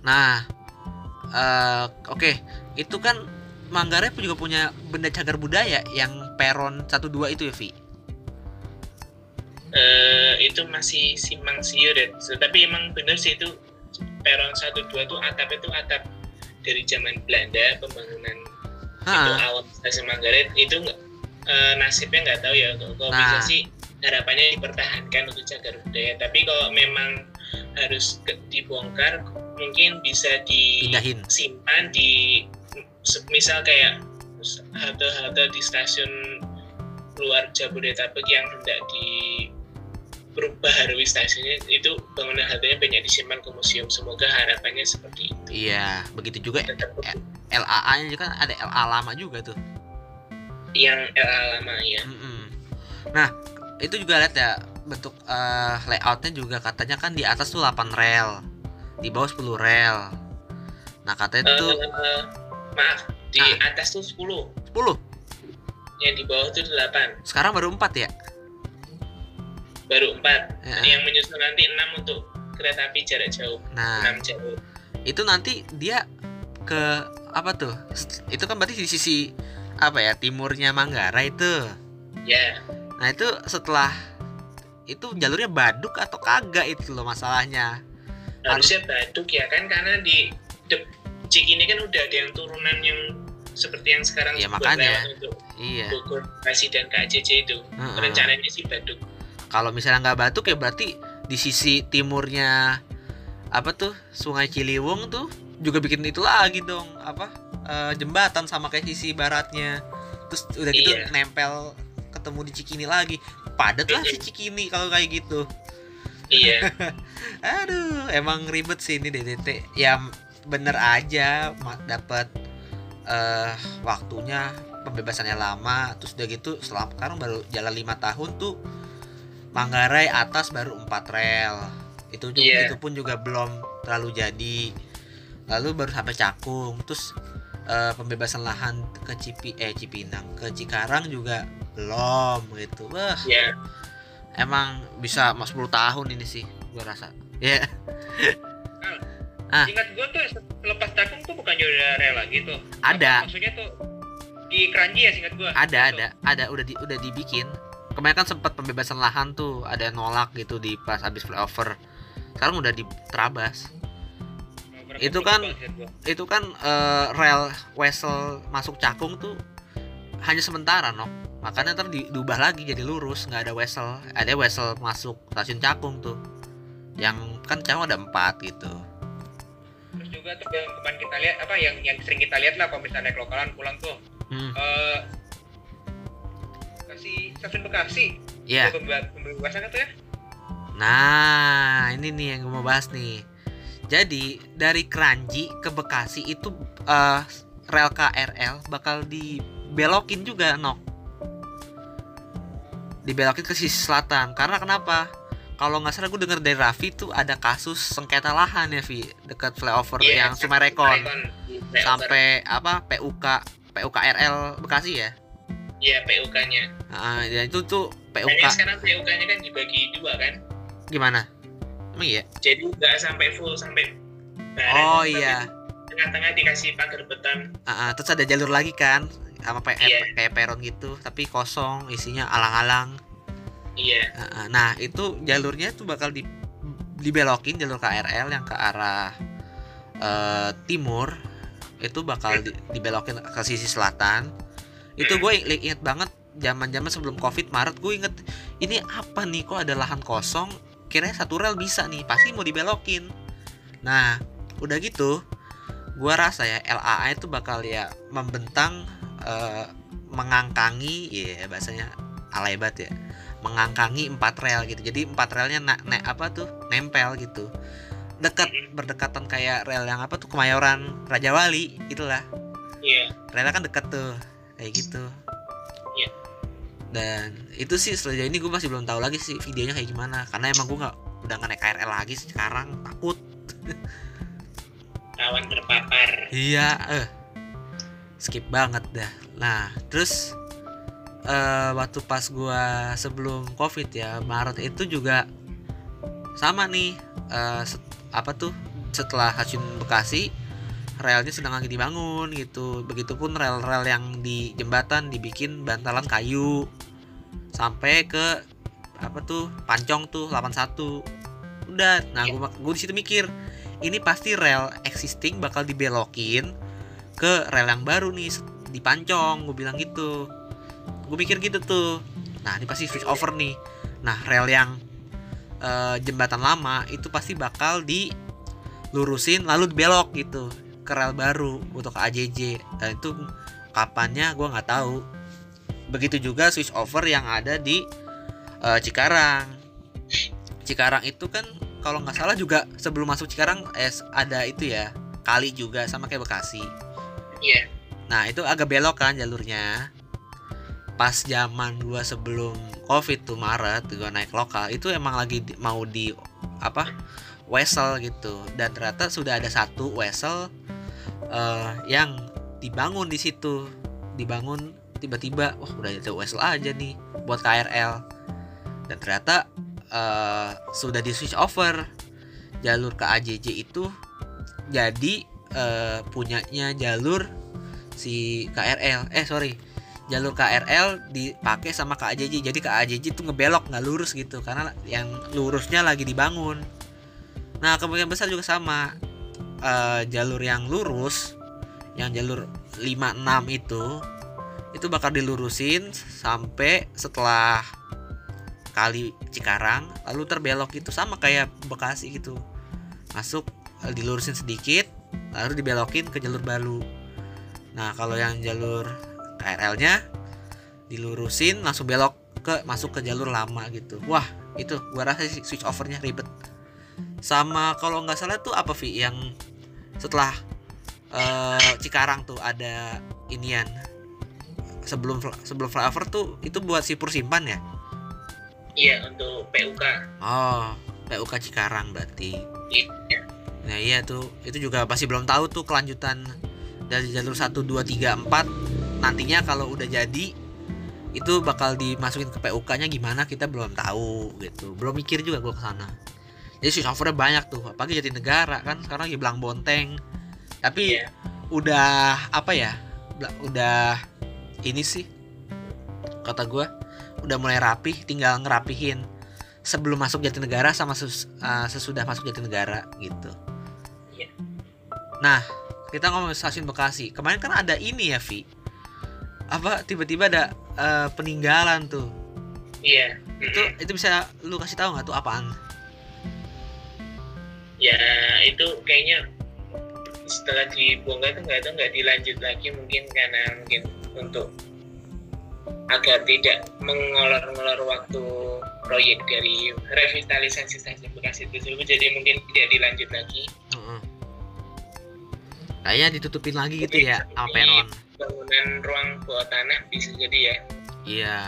[SPEAKER 1] nah eh, oke. Itu kan Manggarai juga punya benda cagar budaya yang peron 12 itu ya Vi
[SPEAKER 2] Eh, itu masih simpang siur ya. Tapi emang bener sih itu peron 12 tuh atap itu atap dari zaman Belanda pembangunan itu
[SPEAKER 1] Ha,
[SPEAKER 2] awal stasiun Manggarai. Itu eh, nasibnya nggak tahu ya kalau
[SPEAKER 1] Nah.
[SPEAKER 2] bisa sih harapannya dipertahankan untuk cagar budaya. Tapi kalau memang harus ke- dibongkar mungkin bisa disimpan di misal kayak halte-halte di stasiun luar Jabodetabek yang hendak di perbaharui stasiunnya itu bangunan haltenya banyak disimpan ke museum semoga harapannya seperti itu
[SPEAKER 1] iya begitu juga
[SPEAKER 2] tetap
[SPEAKER 1] LAA nya juga kan ada LA lama juga tuh
[SPEAKER 2] yang LA lama ya
[SPEAKER 1] Mm-mm. Nah, itu juga lihat ya bentuk eh, layoutnya juga katanya kan di atas tuh 8 rel, di bawah 10 rel. Nah, katanya tuh
[SPEAKER 2] Eh, maaf di
[SPEAKER 1] Ah.
[SPEAKER 2] atas tuh 10
[SPEAKER 1] 10.
[SPEAKER 2] yang di bawah tuh 8
[SPEAKER 1] Sekarang baru 4 ya.
[SPEAKER 2] Baru 4
[SPEAKER 1] Ya.
[SPEAKER 2] yang menyusul nanti 6 untuk kereta api jarak jauh
[SPEAKER 1] Nah,
[SPEAKER 2] 6 jauh
[SPEAKER 1] itu nanti dia ke apa tuh? Itu kan berarti di sisi apa ya? Timurnya Manggarai itu.
[SPEAKER 2] ya
[SPEAKER 1] Nah, itu setelah itu jalurnya baduk atau kagak itu loh masalahnya.
[SPEAKER 2] harusnya baduk ya kan karena di de, Cikini kan udah ada yang turunan yang seperti yang sekarang
[SPEAKER 1] Ya, makanya.
[SPEAKER 2] untuk
[SPEAKER 1] Iya.
[SPEAKER 2] Bogor Bekasi dan KCC itu
[SPEAKER 1] Heeh.
[SPEAKER 2] rencananya sih baduk
[SPEAKER 1] kalau misalnya nggak batuk ya berarti di sisi timurnya apa tuh Sungai Ciliwung tuh juga bikin itu lagi dong apa eh, jembatan sama kayak sisi baratnya. Terus udah gitu
[SPEAKER 2] Iya.
[SPEAKER 1] nempel ketemu di Cikini lagi. Padat lah si Cikini kalau kayak gitu.
[SPEAKER 2] Iya.
[SPEAKER 1] Aduh emang ribet sih ini DDT ya bener aja dapat eh waktunya pembebasannya lama terus udah gitu selam- sekarang baru jalan lima tahun tuh Manggarai atas baru 4 rel. Itu juga
[SPEAKER 2] Iya.
[SPEAKER 1] itu pun juga belum terlalu jadi. Lalu baru sampai Cakung. Terus eh, pembebasan lahan ke Cipi eh Cipinang ke Cikarang juga belum gitu. Wah.
[SPEAKER 2] Ya
[SPEAKER 1] emang bisa mas 10 tahun ini sih gua rasa. Ya Ah.
[SPEAKER 3] Ingat gue tuh lepas cakung tuh bukannya udah rel lagi tuh.
[SPEAKER 1] Ada.
[SPEAKER 3] Apa, maksudnya tuh di Keranji ya singkat gue.
[SPEAKER 1] ada ada ada. Udah di udah dibikin kemarin kan sempat pembebasan lahan tuh ada yang nolak gitu di pas habis flyover. Sekarang udah diterabas. Itu kan- itu kan eh, rel Wesel masuk Cakung tuh hanya sementara no makanya ntar di- diubah lagi jadi lurus nggak ada Wesel. Ada Wesel masuk stasiun Cakung tuh. Yang kan Cakung ada empat gitu.
[SPEAKER 3] Terus juga tuh yang kemarin kita lihat apa yang yang sering kita lihat lah kalau misalnya naik lokalan pulang tuh.
[SPEAKER 1] hmm.
[SPEAKER 3] Bekasi stasiun Bekasi.
[SPEAKER 1] ya
[SPEAKER 3] pembe- Pembebasan itu ya?
[SPEAKER 1] Nah, ini nih yang gue mau bahas nih. Jadi dari Keranji ke Bekasi itu eh, rel KRL bakal dibelokin juga, Nok. Dibelokin ke sisi selatan. Karena kenapa? Kalau nggak salah gue denger dari Raffi tuh ada kasus sengketa lahan ya, Vi, dekat flyover
[SPEAKER 2] Iya,
[SPEAKER 1] yang Sumarekon sampai apa PUK PUKRL Bekasi ya.
[SPEAKER 2] Iya PUK-nya.
[SPEAKER 1] Nah, ya itu tuh PUK
[SPEAKER 2] sekarang PUK-nya kan dibagi dua kan.
[SPEAKER 1] gimana? Emang iya?
[SPEAKER 2] Jadi nggak sampai full sampai barat,
[SPEAKER 1] Oh iya.
[SPEAKER 2] Tengah-tengah dikasih pagar beton.
[SPEAKER 1] Ah, ah, terus ada jalur lagi kan sama kayak
[SPEAKER 2] Iya.
[SPEAKER 1] kayak peron gitu tapi kosong isinya alang-alang
[SPEAKER 2] Iya.
[SPEAKER 1] Ah, ah. nah itu jalurnya tuh bakal di dibelokin jalur KRL yang ke arah eh, timur itu bakal di- dibelokin ke sisi selatan itu gue inget banget zaman-zaman sebelum covid maret gue inget ini apa nih? Kok ada lahan kosong? Kira satu rel bisa nih pasti mau dibelokin. Nah udah gitu gua rasa ya LAA itu bakal ya membentang eh, mengangkangi ya bahasanya alay banget ya mengangkangi empat rel gitu. Jadi empat relnya na, na- apa tuh? Nempel gitu. Dekat berdekatan kayak rel yang apa tuh? Kemayoran Raja Wali itulah.
[SPEAKER 2] Iya.
[SPEAKER 1] relnya kan deket tuh kayak gitu.
[SPEAKER 2] Iya.
[SPEAKER 1] dan itu sih sejauh ini gue masih belum tahu lagi sih videonya kayak gimana. Karena emang gue nggak udah nggak naik KRL lagi sekarang. Takut.
[SPEAKER 2] Rawan terpapar.
[SPEAKER 1] iya eh. Skip banget dah. Nah terus eh waktu pas gua sebelum covid ya Maret itu juga sama nih eh, set- apa tuh setelah stasiun Bekasi relnya sedang lagi dibangun gitu. Begitupun rel-rel yang di jembatan dibikin bantalan kayu sampai ke apa tuh pancong tuh 81 udah nah gue gue di situ mikir ini pasti rel existing bakal dibelokin ke rel yang baru nih di pancong gue bilang gitu. Gue mikir gitu tuh. Nah ini pasti switch over nih. Nah rel yang eh, jembatan lama itu pasti bakal dilurusin lalu belok gitu ke rel baru untuk ke AJJ dan itu kapannya gue nggak tahu. Begitu juga switch over yang ada di eh, Cikarang. Cikarang itu kan kalau nggak salah juga sebelum masuk Cikarang eh, ada itu ya kali juga sama kayak Bekasi.
[SPEAKER 2] Iya.
[SPEAKER 1] Nah itu agak belok kan jalurnya. Pas zaman gua sebelum covid tuh Maret gua naik lokal Itu emang lagi di- mau di apa Wesel gitu. Dan ternyata sudah ada satu Wesel eh, Yang dibangun di situ. Dibangun tiba-tiba Wah udah ada Wesel aja nih Buat KRL Dan ternyata eh, sudah di switch over. Jalur ke AJJ itu Jadi eh, punyanya jalur si KRL eh sorry. Jalur KRL dipakai sama KAJJ jadi KAJJ tuh ngebelok nggak lurus gitu. Karena yang lurusnya lagi dibangun. Nah kemungkinan besar juga sama Eh, jalur yang lurus yang jalur 56 itu itu bakal dilurusin sampai setelah kali Cikarang. Lalu terbelok gitu sama kayak Bekasi gitu. Masuk eh, dilurusin sedikit lalu dibelokin ke jalur baru. Nah kalau yang jalur KRL-nya dilurusin langsung belok ke masuk ke jalur lama gitu. Wah itu gua rasa switch overnya ribet sama kalau nggak salah tuh apa Vi? Yang setelah eh, Cikarang tuh ada inian. Sebelum sebelum flyover tuh itu buat sipur simpan ya?
[SPEAKER 2] Iya untuk PUK.
[SPEAKER 1] oh PUK Cikarang berarti.
[SPEAKER 2] Iya.
[SPEAKER 1] Nah iya tuh. Itu juga masih belum tahu tuh kelanjutan dari jalur 1, 2, 3, 4 Nantinya kalau udah jadi itu bakal dimasukin ke PUK nya gimana kita belum tahu gitu. Belum mikir juga gue ke sana Jadi switch overnya banyak tuh Apalagi jadi negara kan sekarang lagi belang bonteng Tapi
[SPEAKER 2] Iya.
[SPEAKER 1] udah apa ya Udah ini sih Kata gue udah mulai rapih tinggal ngerapihin sebelum masuk Jatinegara sama sus- uh, sesudah masuk Jatinegara gitu.
[SPEAKER 2] Iya.
[SPEAKER 1] Nah, kita ngomong stasiun Bekasi. Kemarin kan ada ini ya, Vi. Apa tiba-tiba ada uh, peninggalan tuh.
[SPEAKER 2] Iya.
[SPEAKER 1] Itu
[SPEAKER 2] Mm-mm.
[SPEAKER 1] itu bisa lu kasih tahu nggak tuh apaan?
[SPEAKER 2] Ya itu kayaknya setelah dibongkar itu nggak tahu nggak dilanjut lagi mungkin karena mungkin untuk agar tidak mengolor-ngolor waktu proyek dari revitalisasi stasiun Bekasi tersebut jadi mungkin tidak dilanjut lagi.
[SPEAKER 1] Kayaknya ditutupin lagi gitu ya sama peron.
[SPEAKER 2] bangunan ruang bawah tanah bisa jadi ya
[SPEAKER 1] Iya.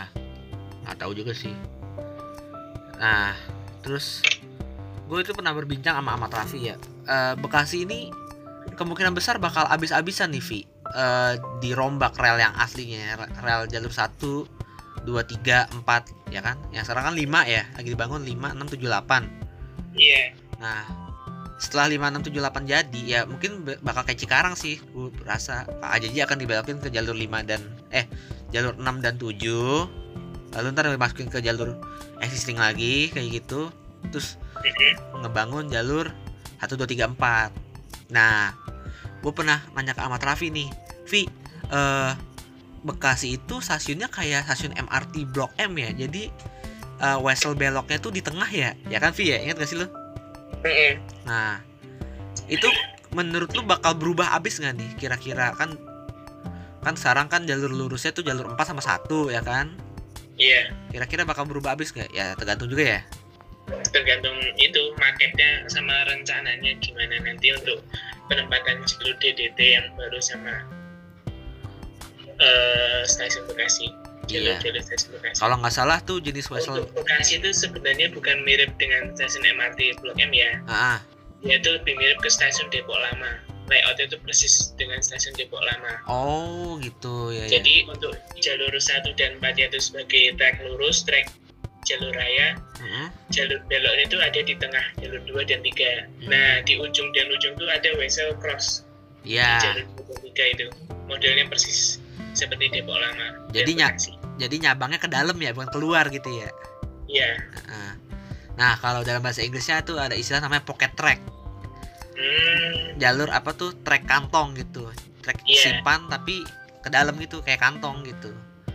[SPEAKER 1] Nggak tahu juga sih. Nah, terus gue itu pernah berbincang sama Ahmad Rafi ya. Eh, Bekasi ini kemungkinan besar bakal abis-abisan nih Vi. Eh, dirombak rel yang aslinya, re- rel jalur 1 2 3 4 ya kan? Yang sekarang kan 5 ya, lagi dibangun 5 6 7 8.
[SPEAKER 2] iya
[SPEAKER 1] Nah, setelah 5678 jadi ya mungkin bakal kayak Cikarang sih. Gue rasa Pak AJJ akan dibelokin ke jalur 5 dan eh jalur 6 dan 7. Lalu ntar dimasukin ke jalur existing lagi kayak gitu. Terus ngebangun jalur 1 2 3 4. Nah, gue pernah nanya ke Ahmad Rafi nih, Vi, eh Bekasi itu stasiunnya kayak stasiun MRT Blok M ya. Jadi eh, Wesel beloknya tuh di tengah ya. Ya kan Vi ya? Ingat gak sih lu? Nah, itu menurut lu bakal berubah abis nggak nih kira-kira kan kan sekarang kan jalur lurusnya tuh jalur 4 sama 1 ya kan
[SPEAKER 2] iya
[SPEAKER 1] kira-kira bakal berubah abis nggak ya tergantung juga ya
[SPEAKER 2] tergantung itu marketnya sama rencananya gimana nanti untuk penempatan jalur DDT yang baru sama eh, stasiun Bekasi jalur
[SPEAKER 1] Iya.
[SPEAKER 2] jalur stasiun Bekasi.
[SPEAKER 1] Kalau nggak salah tuh jenis Wesel
[SPEAKER 2] untuk Bekasi itu sebenarnya bukan mirip dengan stasiun MRT Blok M ya.
[SPEAKER 1] Ah,
[SPEAKER 2] dia itu lebih mirip ke stasiun Depok Lama. Layoutnya itu persis dengan stasiun Depok Lama.
[SPEAKER 1] Oh gitu. Ya ya.
[SPEAKER 2] Jadi untuk jalur 1 dan 4 itu sebagai trek lurus trek jalur raya
[SPEAKER 1] Mm-mm.
[SPEAKER 2] jalur belok itu ada di tengah jalur 2 dan 3 nah di ujung dan ujung itu ada Wesel Cross
[SPEAKER 1] Iya.
[SPEAKER 2] jalur tiga itu modelnya persis seperti Depok Lama dan
[SPEAKER 1] Jadi ny-
[SPEAKER 2] Bekasi.
[SPEAKER 1] Jadi nyabangnya ke dalam ya, bukan keluar gitu ya.
[SPEAKER 2] iya
[SPEAKER 1] Heeh. Nah, kalau dalam bahasa Inggrisnya tuh ada istilah namanya pocket track.
[SPEAKER 2] hmm,
[SPEAKER 1] Jalur apa tuh? Track kantong gitu. Track
[SPEAKER 2] Iya.
[SPEAKER 1] simpan tapi ke dalam gitu kayak kantong gitu.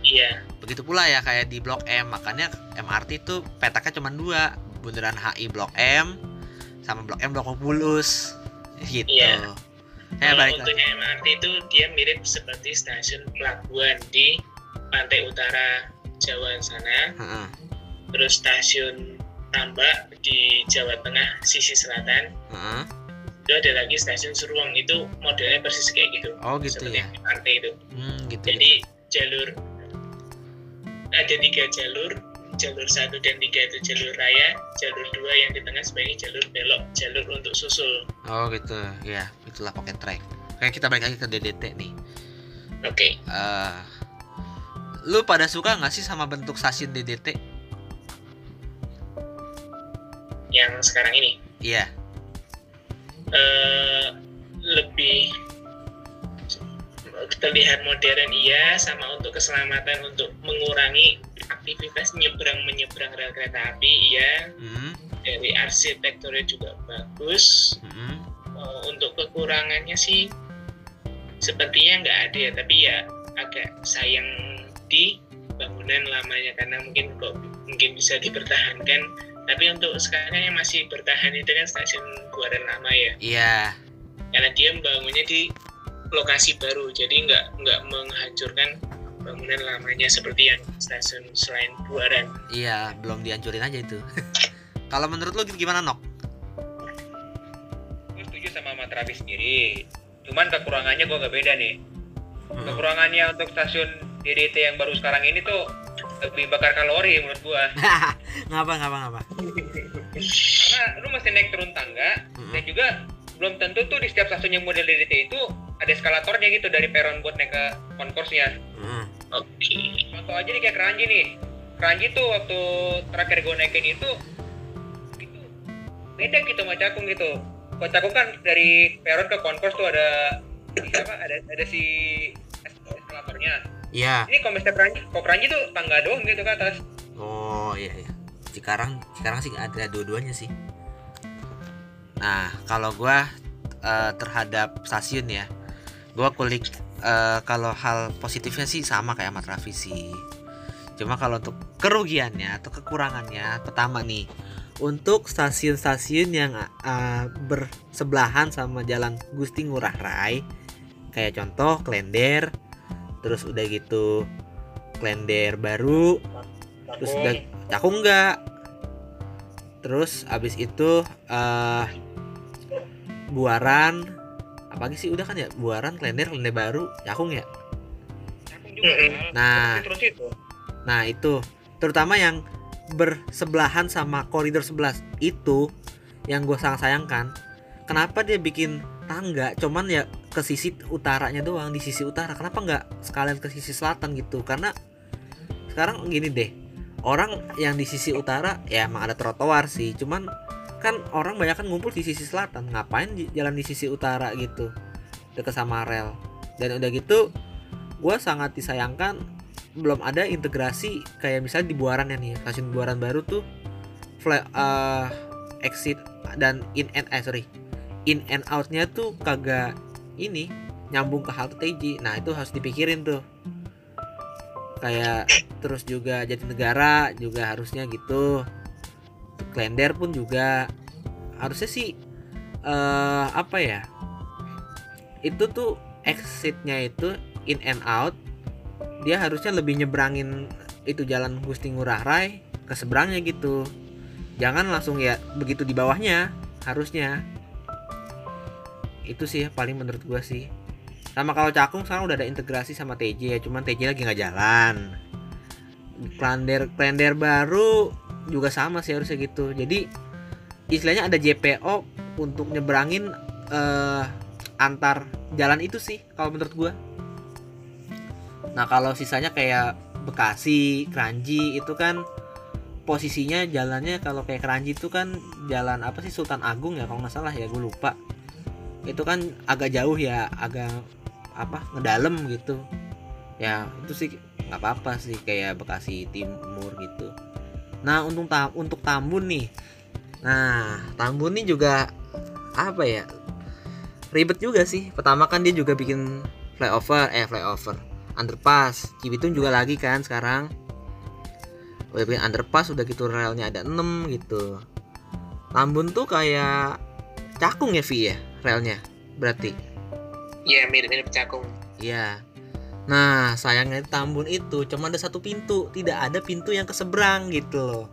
[SPEAKER 2] Iya
[SPEAKER 1] Begitu pula ya kayak di Blok M, makanya MRT itu petaknya cuma dua, bundaran HI Blok M sama Blok M Blok Bulus gitu.
[SPEAKER 2] Iya.
[SPEAKER 1] Saya
[SPEAKER 2] kalau
[SPEAKER 1] balik
[SPEAKER 2] untuk
[SPEAKER 1] lagi.
[SPEAKER 2] MRT itu dia mirip seperti stasiun pelabuhan di pantai utara Jawa sana terus stasiun Tambak di Jawa Tengah sisi selatan
[SPEAKER 1] Heeh.
[SPEAKER 2] itu ada lagi stasiun Suruang itu modelnya persis kayak gitu
[SPEAKER 1] Oh gitu
[SPEAKER 2] seperti
[SPEAKER 1] ya.
[SPEAKER 2] MRT itu
[SPEAKER 1] Hmm, gitu.
[SPEAKER 2] jadi jalur ada tiga jalur jalur satu dan tiga itu jalur raya jalur dua yang di tengah sebagai jalur belok jalur untuk susul
[SPEAKER 1] Oh gitu. Ya, itulah pocket track. Kayak kita balik lagi ke DDT nih.
[SPEAKER 2] oke
[SPEAKER 1] eh lu pada suka nggak sih sama bentuk stasiun DDT?
[SPEAKER 2] yang sekarang ini
[SPEAKER 1] Iya.
[SPEAKER 2] eh lebih terlihat modern iya sama untuk keselamatan untuk mengurangi aktivitas nyebrang menyeberang rel kereta api iya
[SPEAKER 1] Hmm.
[SPEAKER 2] dari arsitekturnya juga bagus
[SPEAKER 1] hmm.
[SPEAKER 2] Eh, untuk kekurangannya sih sepertinya nggak ada ya tapi ya agak sayang di bangunan lamanya karena mungkin kok mungkin bisa dipertahankan tapi untuk sekarang yang masih bertahan itu kan stasiun Buaran lama ya
[SPEAKER 1] Iya.
[SPEAKER 2] karena dia membangunnya di lokasi baru jadi nggak nggak menghancurkan bangunan lamanya seperti yang stasiun selain Buaran
[SPEAKER 1] Iya, belum dihancurin aja itu. Kalau menurut lu gimana, Nok?
[SPEAKER 3] gue setuju sama Mas Rafi sendiri cuman kekurangannya gue gak beda nih
[SPEAKER 1] Hmm.
[SPEAKER 3] kekurangannya untuk stasiun DDT yang baru sekarang ini tuh lebih bakar kalori menurut gua
[SPEAKER 1] ngapa ngapa ngapa?
[SPEAKER 3] karena lu mesti naik turun tangga
[SPEAKER 1] Mm-mm.
[SPEAKER 3] dan juga belum tentu tuh di setiap stasiun yang model DDT itu ada eskalatornya gitu dari peron buat naik ke konkursnya
[SPEAKER 1] Hmm.
[SPEAKER 2] oke
[SPEAKER 3] contoh aja nih kayak keranji nih keranji tuh waktu terakhir gue naikin itu itu beda gitu sama cakung gitu kalau cakung kan dari peron ke konkurs tuh ada apa ada ada si es- eskalatornya
[SPEAKER 1] Iya.
[SPEAKER 3] ini kalau misalnya keranji kalau keranji tuh tangga doang gitu ke atas
[SPEAKER 1] Oh iya iya. Sekarang sekarang sih ada dua-duanya sih. Nah kalau gua eh, terhadap stasiun ya, gua kulik eh, kalau hal positifnya sih sama kayak Mat Raffi sih. Cuma kalau untuk kerugiannya atau kekurangannya, pertama nih untuk stasiun-stasiun yang eh, bersebelahan sama Jalan Gusti Ngurah Rai, kayak contoh Klender, terus udah gitu Klender baru, terus udah cakung enggak terus abis itu eh buaran apa lagi sih udah kan ya buaran klender klender baru cakung ya?
[SPEAKER 3] Juga. Mal.
[SPEAKER 1] Nah.
[SPEAKER 3] terus itu
[SPEAKER 1] nah itu. Terutama yang bersebelahan sama koridor 11 itu yang gue sangat sayangkan. Kenapa dia bikin tangga cuman ya ke sisi utaranya doang di sisi utara? Kenapa nggak sekalian ke sisi selatan gitu? Karena sekarang gini deh. Orang yang di sisi utara ya emang ada trotoar sih. Cuman kan orang banyak kan ngumpul di sisi selatan. Ngapain jalan di sisi utara gitu? Deket sama rel. Dan udah gitu gue sangat disayangkan belum ada integrasi kayak misalnya di Buaran ya nih stasiun Buaran baru tuh fly, eh, exit dan in and eh sorry. In and outnya tuh kagak ini nyambung ke halte TJ nah itu harus dipikirin tuh. Kayak terus juga Jatinegara juga harusnya gitu Klender pun juga. Harusnya sih eh apa ya? Itu tuh exitnya itu in and out. Dia harusnya lebih nyebrangin itu jalan Gusti Ngurah Rai ke seberangnya gitu. Jangan langsung ya begitu di bawahnya harusnya. Itu sih paling menurut gua sih. Sama kalau Cakung sekarang udah ada integrasi sama TJ ya cuman TJ lagi nggak jalan. Klender Klender baru juga sama sih harusnya gitu. Jadi istilahnya ada JPO untuk nyeberangin eh, antar jalan itu sih kalau menurut gua. Nah kalau sisanya kayak Bekasi Kranji itu kan posisinya jalannya kalau kayak Kranji itu kan jalan apa sih Sultan Agung ya kalau nggak salah ya gue lupa. Itu kan agak jauh ya agak apa ngedalem gitu. Ya itu sih nggak apa-apa sih kayak Bekasi Timur gitu nah untuk ta untuk Tambun nih. Nah Tambun nih juga apa ya ribet juga sih. Pertama kan dia juga bikin flyover eh flyover underpass. Cibitung juga lagi kan sekarang. Udah bikin underpass udah gitu relnya ada 6 gitu. Tambun tuh kayak cakung ya Vi ya relnya berarti?
[SPEAKER 2] Iya mirip-mirip cakung.
[SPEAKER 1] Iya. Nah, sayangnya di Tambun itu cuma ada satu pintu, tidak ada pintu yang ke seberang gitu loh.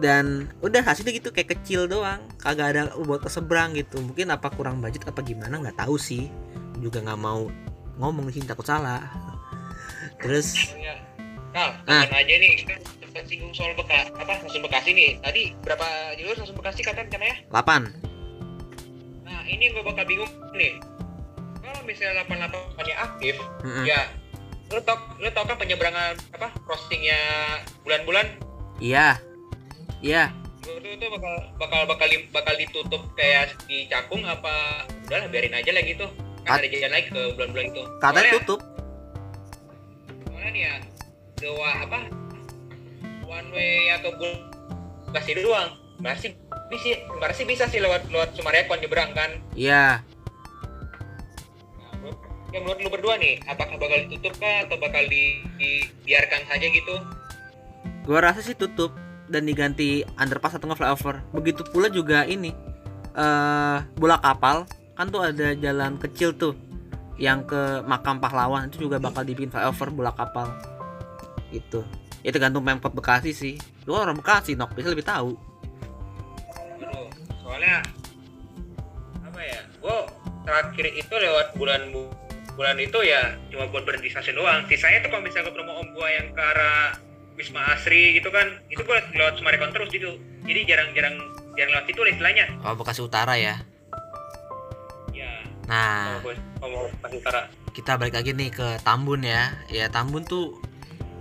[SPEAKER 1] Dan udah hasilnya gitu kayak kecil doang, kagak ada buat ke seberang gitu. Mungkin apa kurang budget apa gimana nggak tahu sih. Juga nggak mau ngomong di sini takut salah. Terus
[SPEAKER 3] Ya. Kal,
[SPEAKER 1] Ah.
[SPEAKER 3] kapan aja nih kita kita singgung soal beka apa stasiun Bekasi nih. Tadi berapa jalur stasiun Bekasi kata rencananya?
[SPEAKER 1] 8.
[SPEAKER 3] Nah, ini gue bakal bingung nih. Kalau misalnya 88 nya aktif,
[SPEAKER 1] Mm-mm.
[SPEAKER 3] ya lu tau lu tau kan penyeberangan apa crossingnya bulan-bulan
[SPEAKER 1] Iya. Iya.
[SPEAKER 3] itu tuh bakal bakal bakal bakal ditutup kayak di Cakung apa udahlah biarin aja lah gitu kan
[SPEAKER 1] Kat-
[SPEAKER 3] ada jalan lagi ke bulan-bulan itu Soalnya-
[SPEAKER 1] tutup.
[SPEAKER 3] nih ya dua apa one way atau bul kasih doang masih bisa masih bisa sih lewat lewat Sumarekon nyebrang kan
[SPEAKER 1] Iya.
[SPEAKER 3] Nah, menurut- ya menurut lu berdua nih apakah bakal ditutup kah atau bakal di, dibiarkan saja gitu?
[SPEAKER 1] Gua rasa sih tutup dan diganti underpass atau flyover. Begitu pula juga ini eh bola kapal. Kan tuh ada jalan kecil tuh yang ke makam pahlawan. Itu juga bakal dibikin flyover bola kapal. Gitu ya tergantung pemkot Bekasi sih. Lu orang Bekasi nok. Bisa lebih tahu.
[SPEAKER 3] Aduh, soalnya apa ya gue terakhir itu lewat bulan bu- bulan itu ya cuma buat berhenti stasiun doang. Sisanya tuh kalau misalnya gue ketemu om gue yang ke arah Wisma Asri gitu kan itu gue lewat Sumarekon terus gitu. Jadi jarang-jarang jarang lewat situ lah istilahnya.
[SPEAKER 1] Oh Bekasi Utara ya?
[SPEAKER 3] Ya
[SPEAKER 1] nah.
[SPEAKER 3] Kalau mau Bekasi Utara.
[SPEAKER 1] Kita balik lagi nih ke Tambun ya. Ya Tambun tuh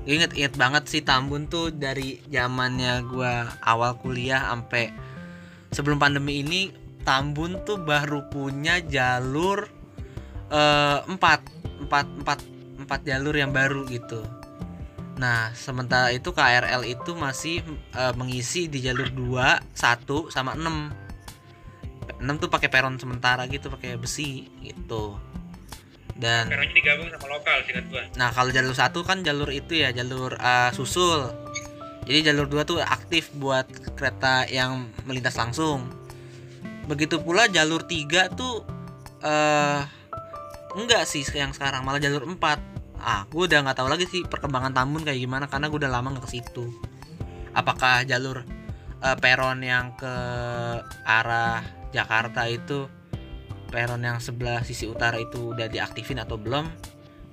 [SPEAKER 1] inget inget banget sih Tambun tuh dari zamannya gua awal kuliah sampai sebelum pandemi ini Tambun tuh baru punya jalur eh, empat empat empat empat jalur yang baru gitu. Nah sementara itu KRL itu masih eh, mengisi di jalur 2 1 sama 6 6 tuh pakai peron sementara gitu pakai besi gitu. Dan
[SPEAKER 3] sekarang digabung sama lokal singkat gue
[SPEAKER 1] nah kalau jalur satu kan jalur itu ya jalur uh, susul. Jadi jalur dua tuh aktif buat kereta yang melintas langsung. Begitu pula jalur tiga tuh eh enggak sih yang sekarang malah jalur 4 ah gue udah nggak tahu lagi sih perkembangan Tambun kayak gimana karena gue udah lama nggak ke situ. Apakah jalur eh, peron yang ke arah Jakarta itu peron yang sebelah sisi utara itu udah diaktifin atau belum?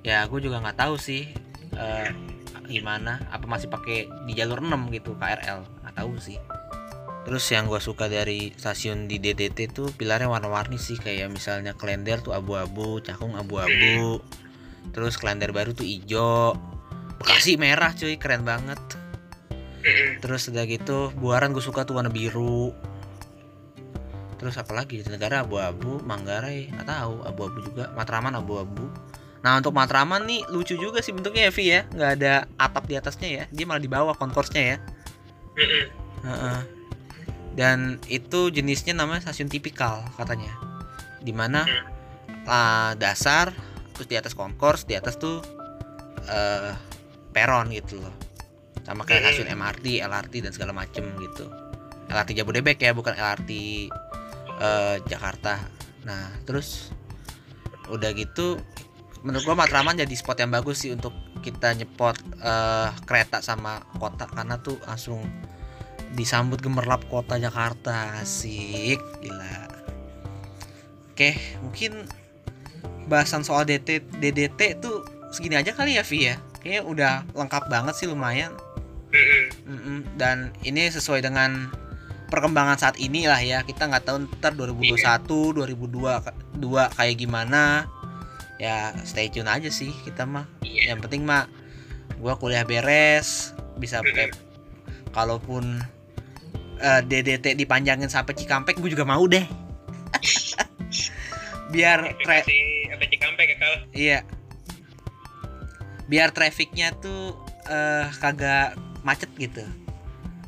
[SPEAKER 1] Ya gue juga nggak tahu sih eh, gimana apa masih pakai di jalur 6 gitu KRL nggak tahu sih terus yang gue suka dari stasiun di DDT tuh pilarnya warna-warni sih kayak misalnya Klender tuh abu-abu Cakung abu-abu. Terus Klender baru tuh ijo. Bekasi merah cuy keren banget. Terus udah gitu Buaran gue suka tuh warna biru. Terus apalagi negara abu-abu Manggarai nggak tahu abu-abu juga. Matraman abu-abu. Nah untuk Matraman nih lucu juga sih bentuknya ya Vi ya. Nggak ada atap di atasnya ya. Dia malah di bawah konkorsnya ya. Heeh. Dan itu jenisnya namanya stasiun tipikal katanya. Di mana uh, dasar terus di atas konkors di atas tuh eh peron gitu loh. Sama kayak stasiun MRT, LRT dan segala macem gitu. LRT Jabodebek ya bukan LRT eh, Jakarta. Nah terus udah gitu menurut gua Matraman jadi spot yang bagus sih untuk kita nyepot eh, kereta sama kota. Karena tuh langsung disambut gemerlap kota Jakarta. Asik gila. Oke mungkin bahasan soal DT DDT tuh segini aja kali ya Vi ya? Kayaknya udah lengkap banget sih lumayan. Mm-mm. dan ini sesuai dengan perkembangan saat ini lah ya. Kita nggak tahu ntar 2021 2002 dua kayak gimana. Ya stay tune aja sih kita mah.
[SPEAKER 2] Iya.
[SPEAKER 1] yang penting mah gua kuliah beres bisa pep kalaupun eh, DDT dipanjangin sampai Cikampek gue juga mau deh. Biar tra-
[SPEAKER 3] Cikampek ya kalau
[SPEAKER 1] iya. Biar trafficnya tuh eh kagak macet gitu.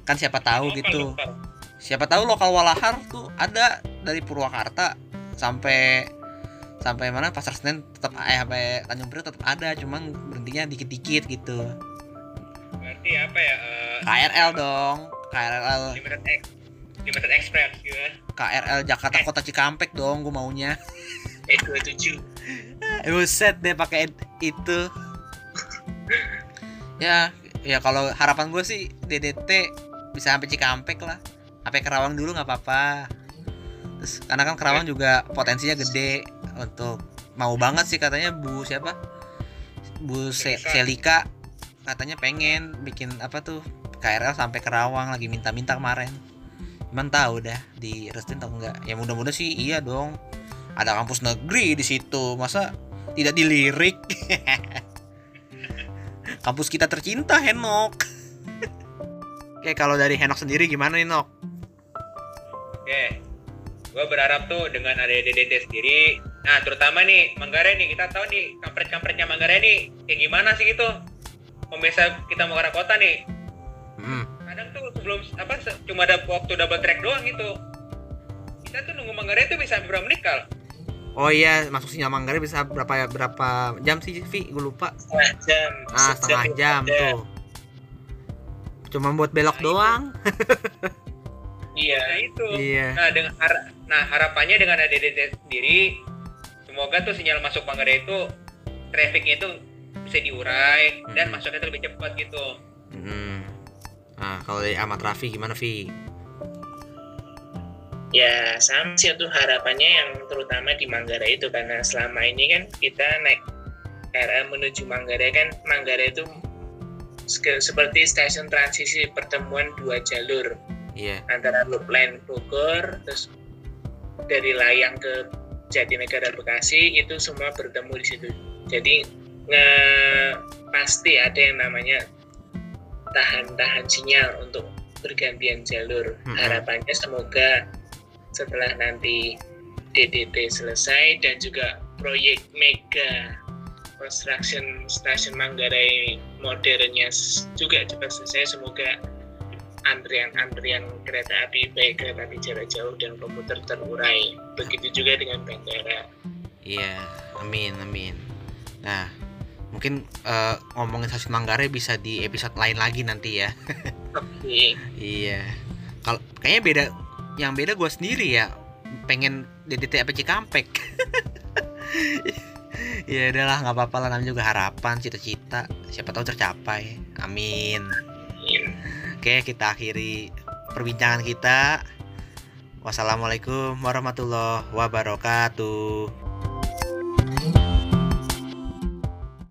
[SPEAKER 1] Kan siapa tahu
[SPEAKER 3] Lokal,
[SPEAKER 1] gitu.
[SPEAKER 3] lokal.
[SPEAKER 1] siapa tahu lokal walahar tuh ada dari Purwakarta sampai sampai mana? Pasar Senen tetap eh sampai Tanjung Priok tetap ada cuman berhentinya dikit-dikit gitu.
[SPEAKER 3] Berarti apa ya eh,
[SPEAKER 1] KRL dong KRL
[SPEAKER 3] limited X limited express gitu kan
[SPEAKER 1] KRL Jakarta Kota Cikampek dong gue maunya
[SPEAKER 2] E27
[SPEAKER 1] Eh, Buset deh pakai itu. ya, ya kalau harapan gue sih DDT bisa sampai Cikampek lah. Sampai Kerawang dulu nggak apa-apa. Terus karena kan Kerawang juga potensinya gede untuk mau banget sih katanya Bu siapa? Bu Se-
[SPEAKER 3] Selika.
[SPEAKER 1] Selika katanya pengen bikin apa tuh KRL sampai Kerawang lagi minta-minta kemarin. Cuman tahu dah di restuin atau enggak. Ya mudah-mudahan sih iya dong. Ada kampus negeri di situ. Masa tidak dilirik? Kampus kita tercinta Henok. Oke kalau dari Henok sendiri gimana nih Nok?
[SPEAKER 3] Oke gue berharap tuh dengan ada DDT sendiri. Nah terutama nih Manggarai nih. Kita tahu nih kampret-kampretnya Manggarai nih kayak gimana sih gitu? Pemirsa kita mau ke kota nih
[SPEAKER 1] hmm.
[SPEAKER 3] kadang tuh sebelum apa se- cuma ada waktu double track doang gitu. Kita tuh nunggu Manggarai tuh bisa berapa menit kal?
[SPEAKER 1] Oh iya masuk sinyal Manggarai bisa berapa berapa jam sih Vi? Gue lupa.
[SPEAKER 2] Setengah jam.
[SPEAKER 1] Ah setengah jam tuh. Cuma buat belok doang.
[SPEAKER 2] Iya.
[SPEAKER 3] Nah itu.
[SPEAKER 1] Iya.
[SPEAKER 3] Nah dengan har- nah harapannya dengan ada DDT sendiri semoga tuh sinyal masuk Manggarai itu trafficnya itu bisa diurai dan
[SPEAKER 1] Hmm.
[SPEAKER 3] masuknya tuh lebih cepat gitu.
[SPEAKER 1] Hmm. Nah kalau dari Ahmad Rafi gimana Vi
[SPEAKER 2] ya sama sih itu harapannya yang terutama di Manggarai itu karena selama ini kan kita naik KRL menuju Manggarai kan Manggarai itu se- seperti stasiun transisi pertemuan dua jalur.
[SPEAKER 1] Iya.
[SPEAKER 2] Antara loop line Bogor terus dari Layang ke Jatinegara Bekasi itu semua bertemu di situ. Jadi nge pasti ada yang namanya tahan-tahan sinyal untuk bergantian jalur
[SPEAKER 1] Mm-mm.
[SPEAKER 2] harapannya semoga setelah nanti DDT selesai dan juga proyek mega construction stasiun Manggarai modernnya juga cepat selesai semoga antrian-antrian kereta api baik kereta api jarak jauh dan komuter terurai begitu juga dengan bandara
[SPEAKER 1] Iya, amin amin. Nah, mungkin eh, ngomongin stasiun Manggarai bisa di episode lain lagi nanti ya.
[SPEAKER 2] oke
[SPEAKER 1] iya. Kalau kayaknya beda, yang beda gue sendiri ya. Pengen DDT apa Cikampek. ya udahlah nggak apa-apa lah namanya juga harapan cita-cita siapa tahu tercapai amin oke kita akhiri perbincangan kita wassalamualaikum warahmatullahi wabarakatuh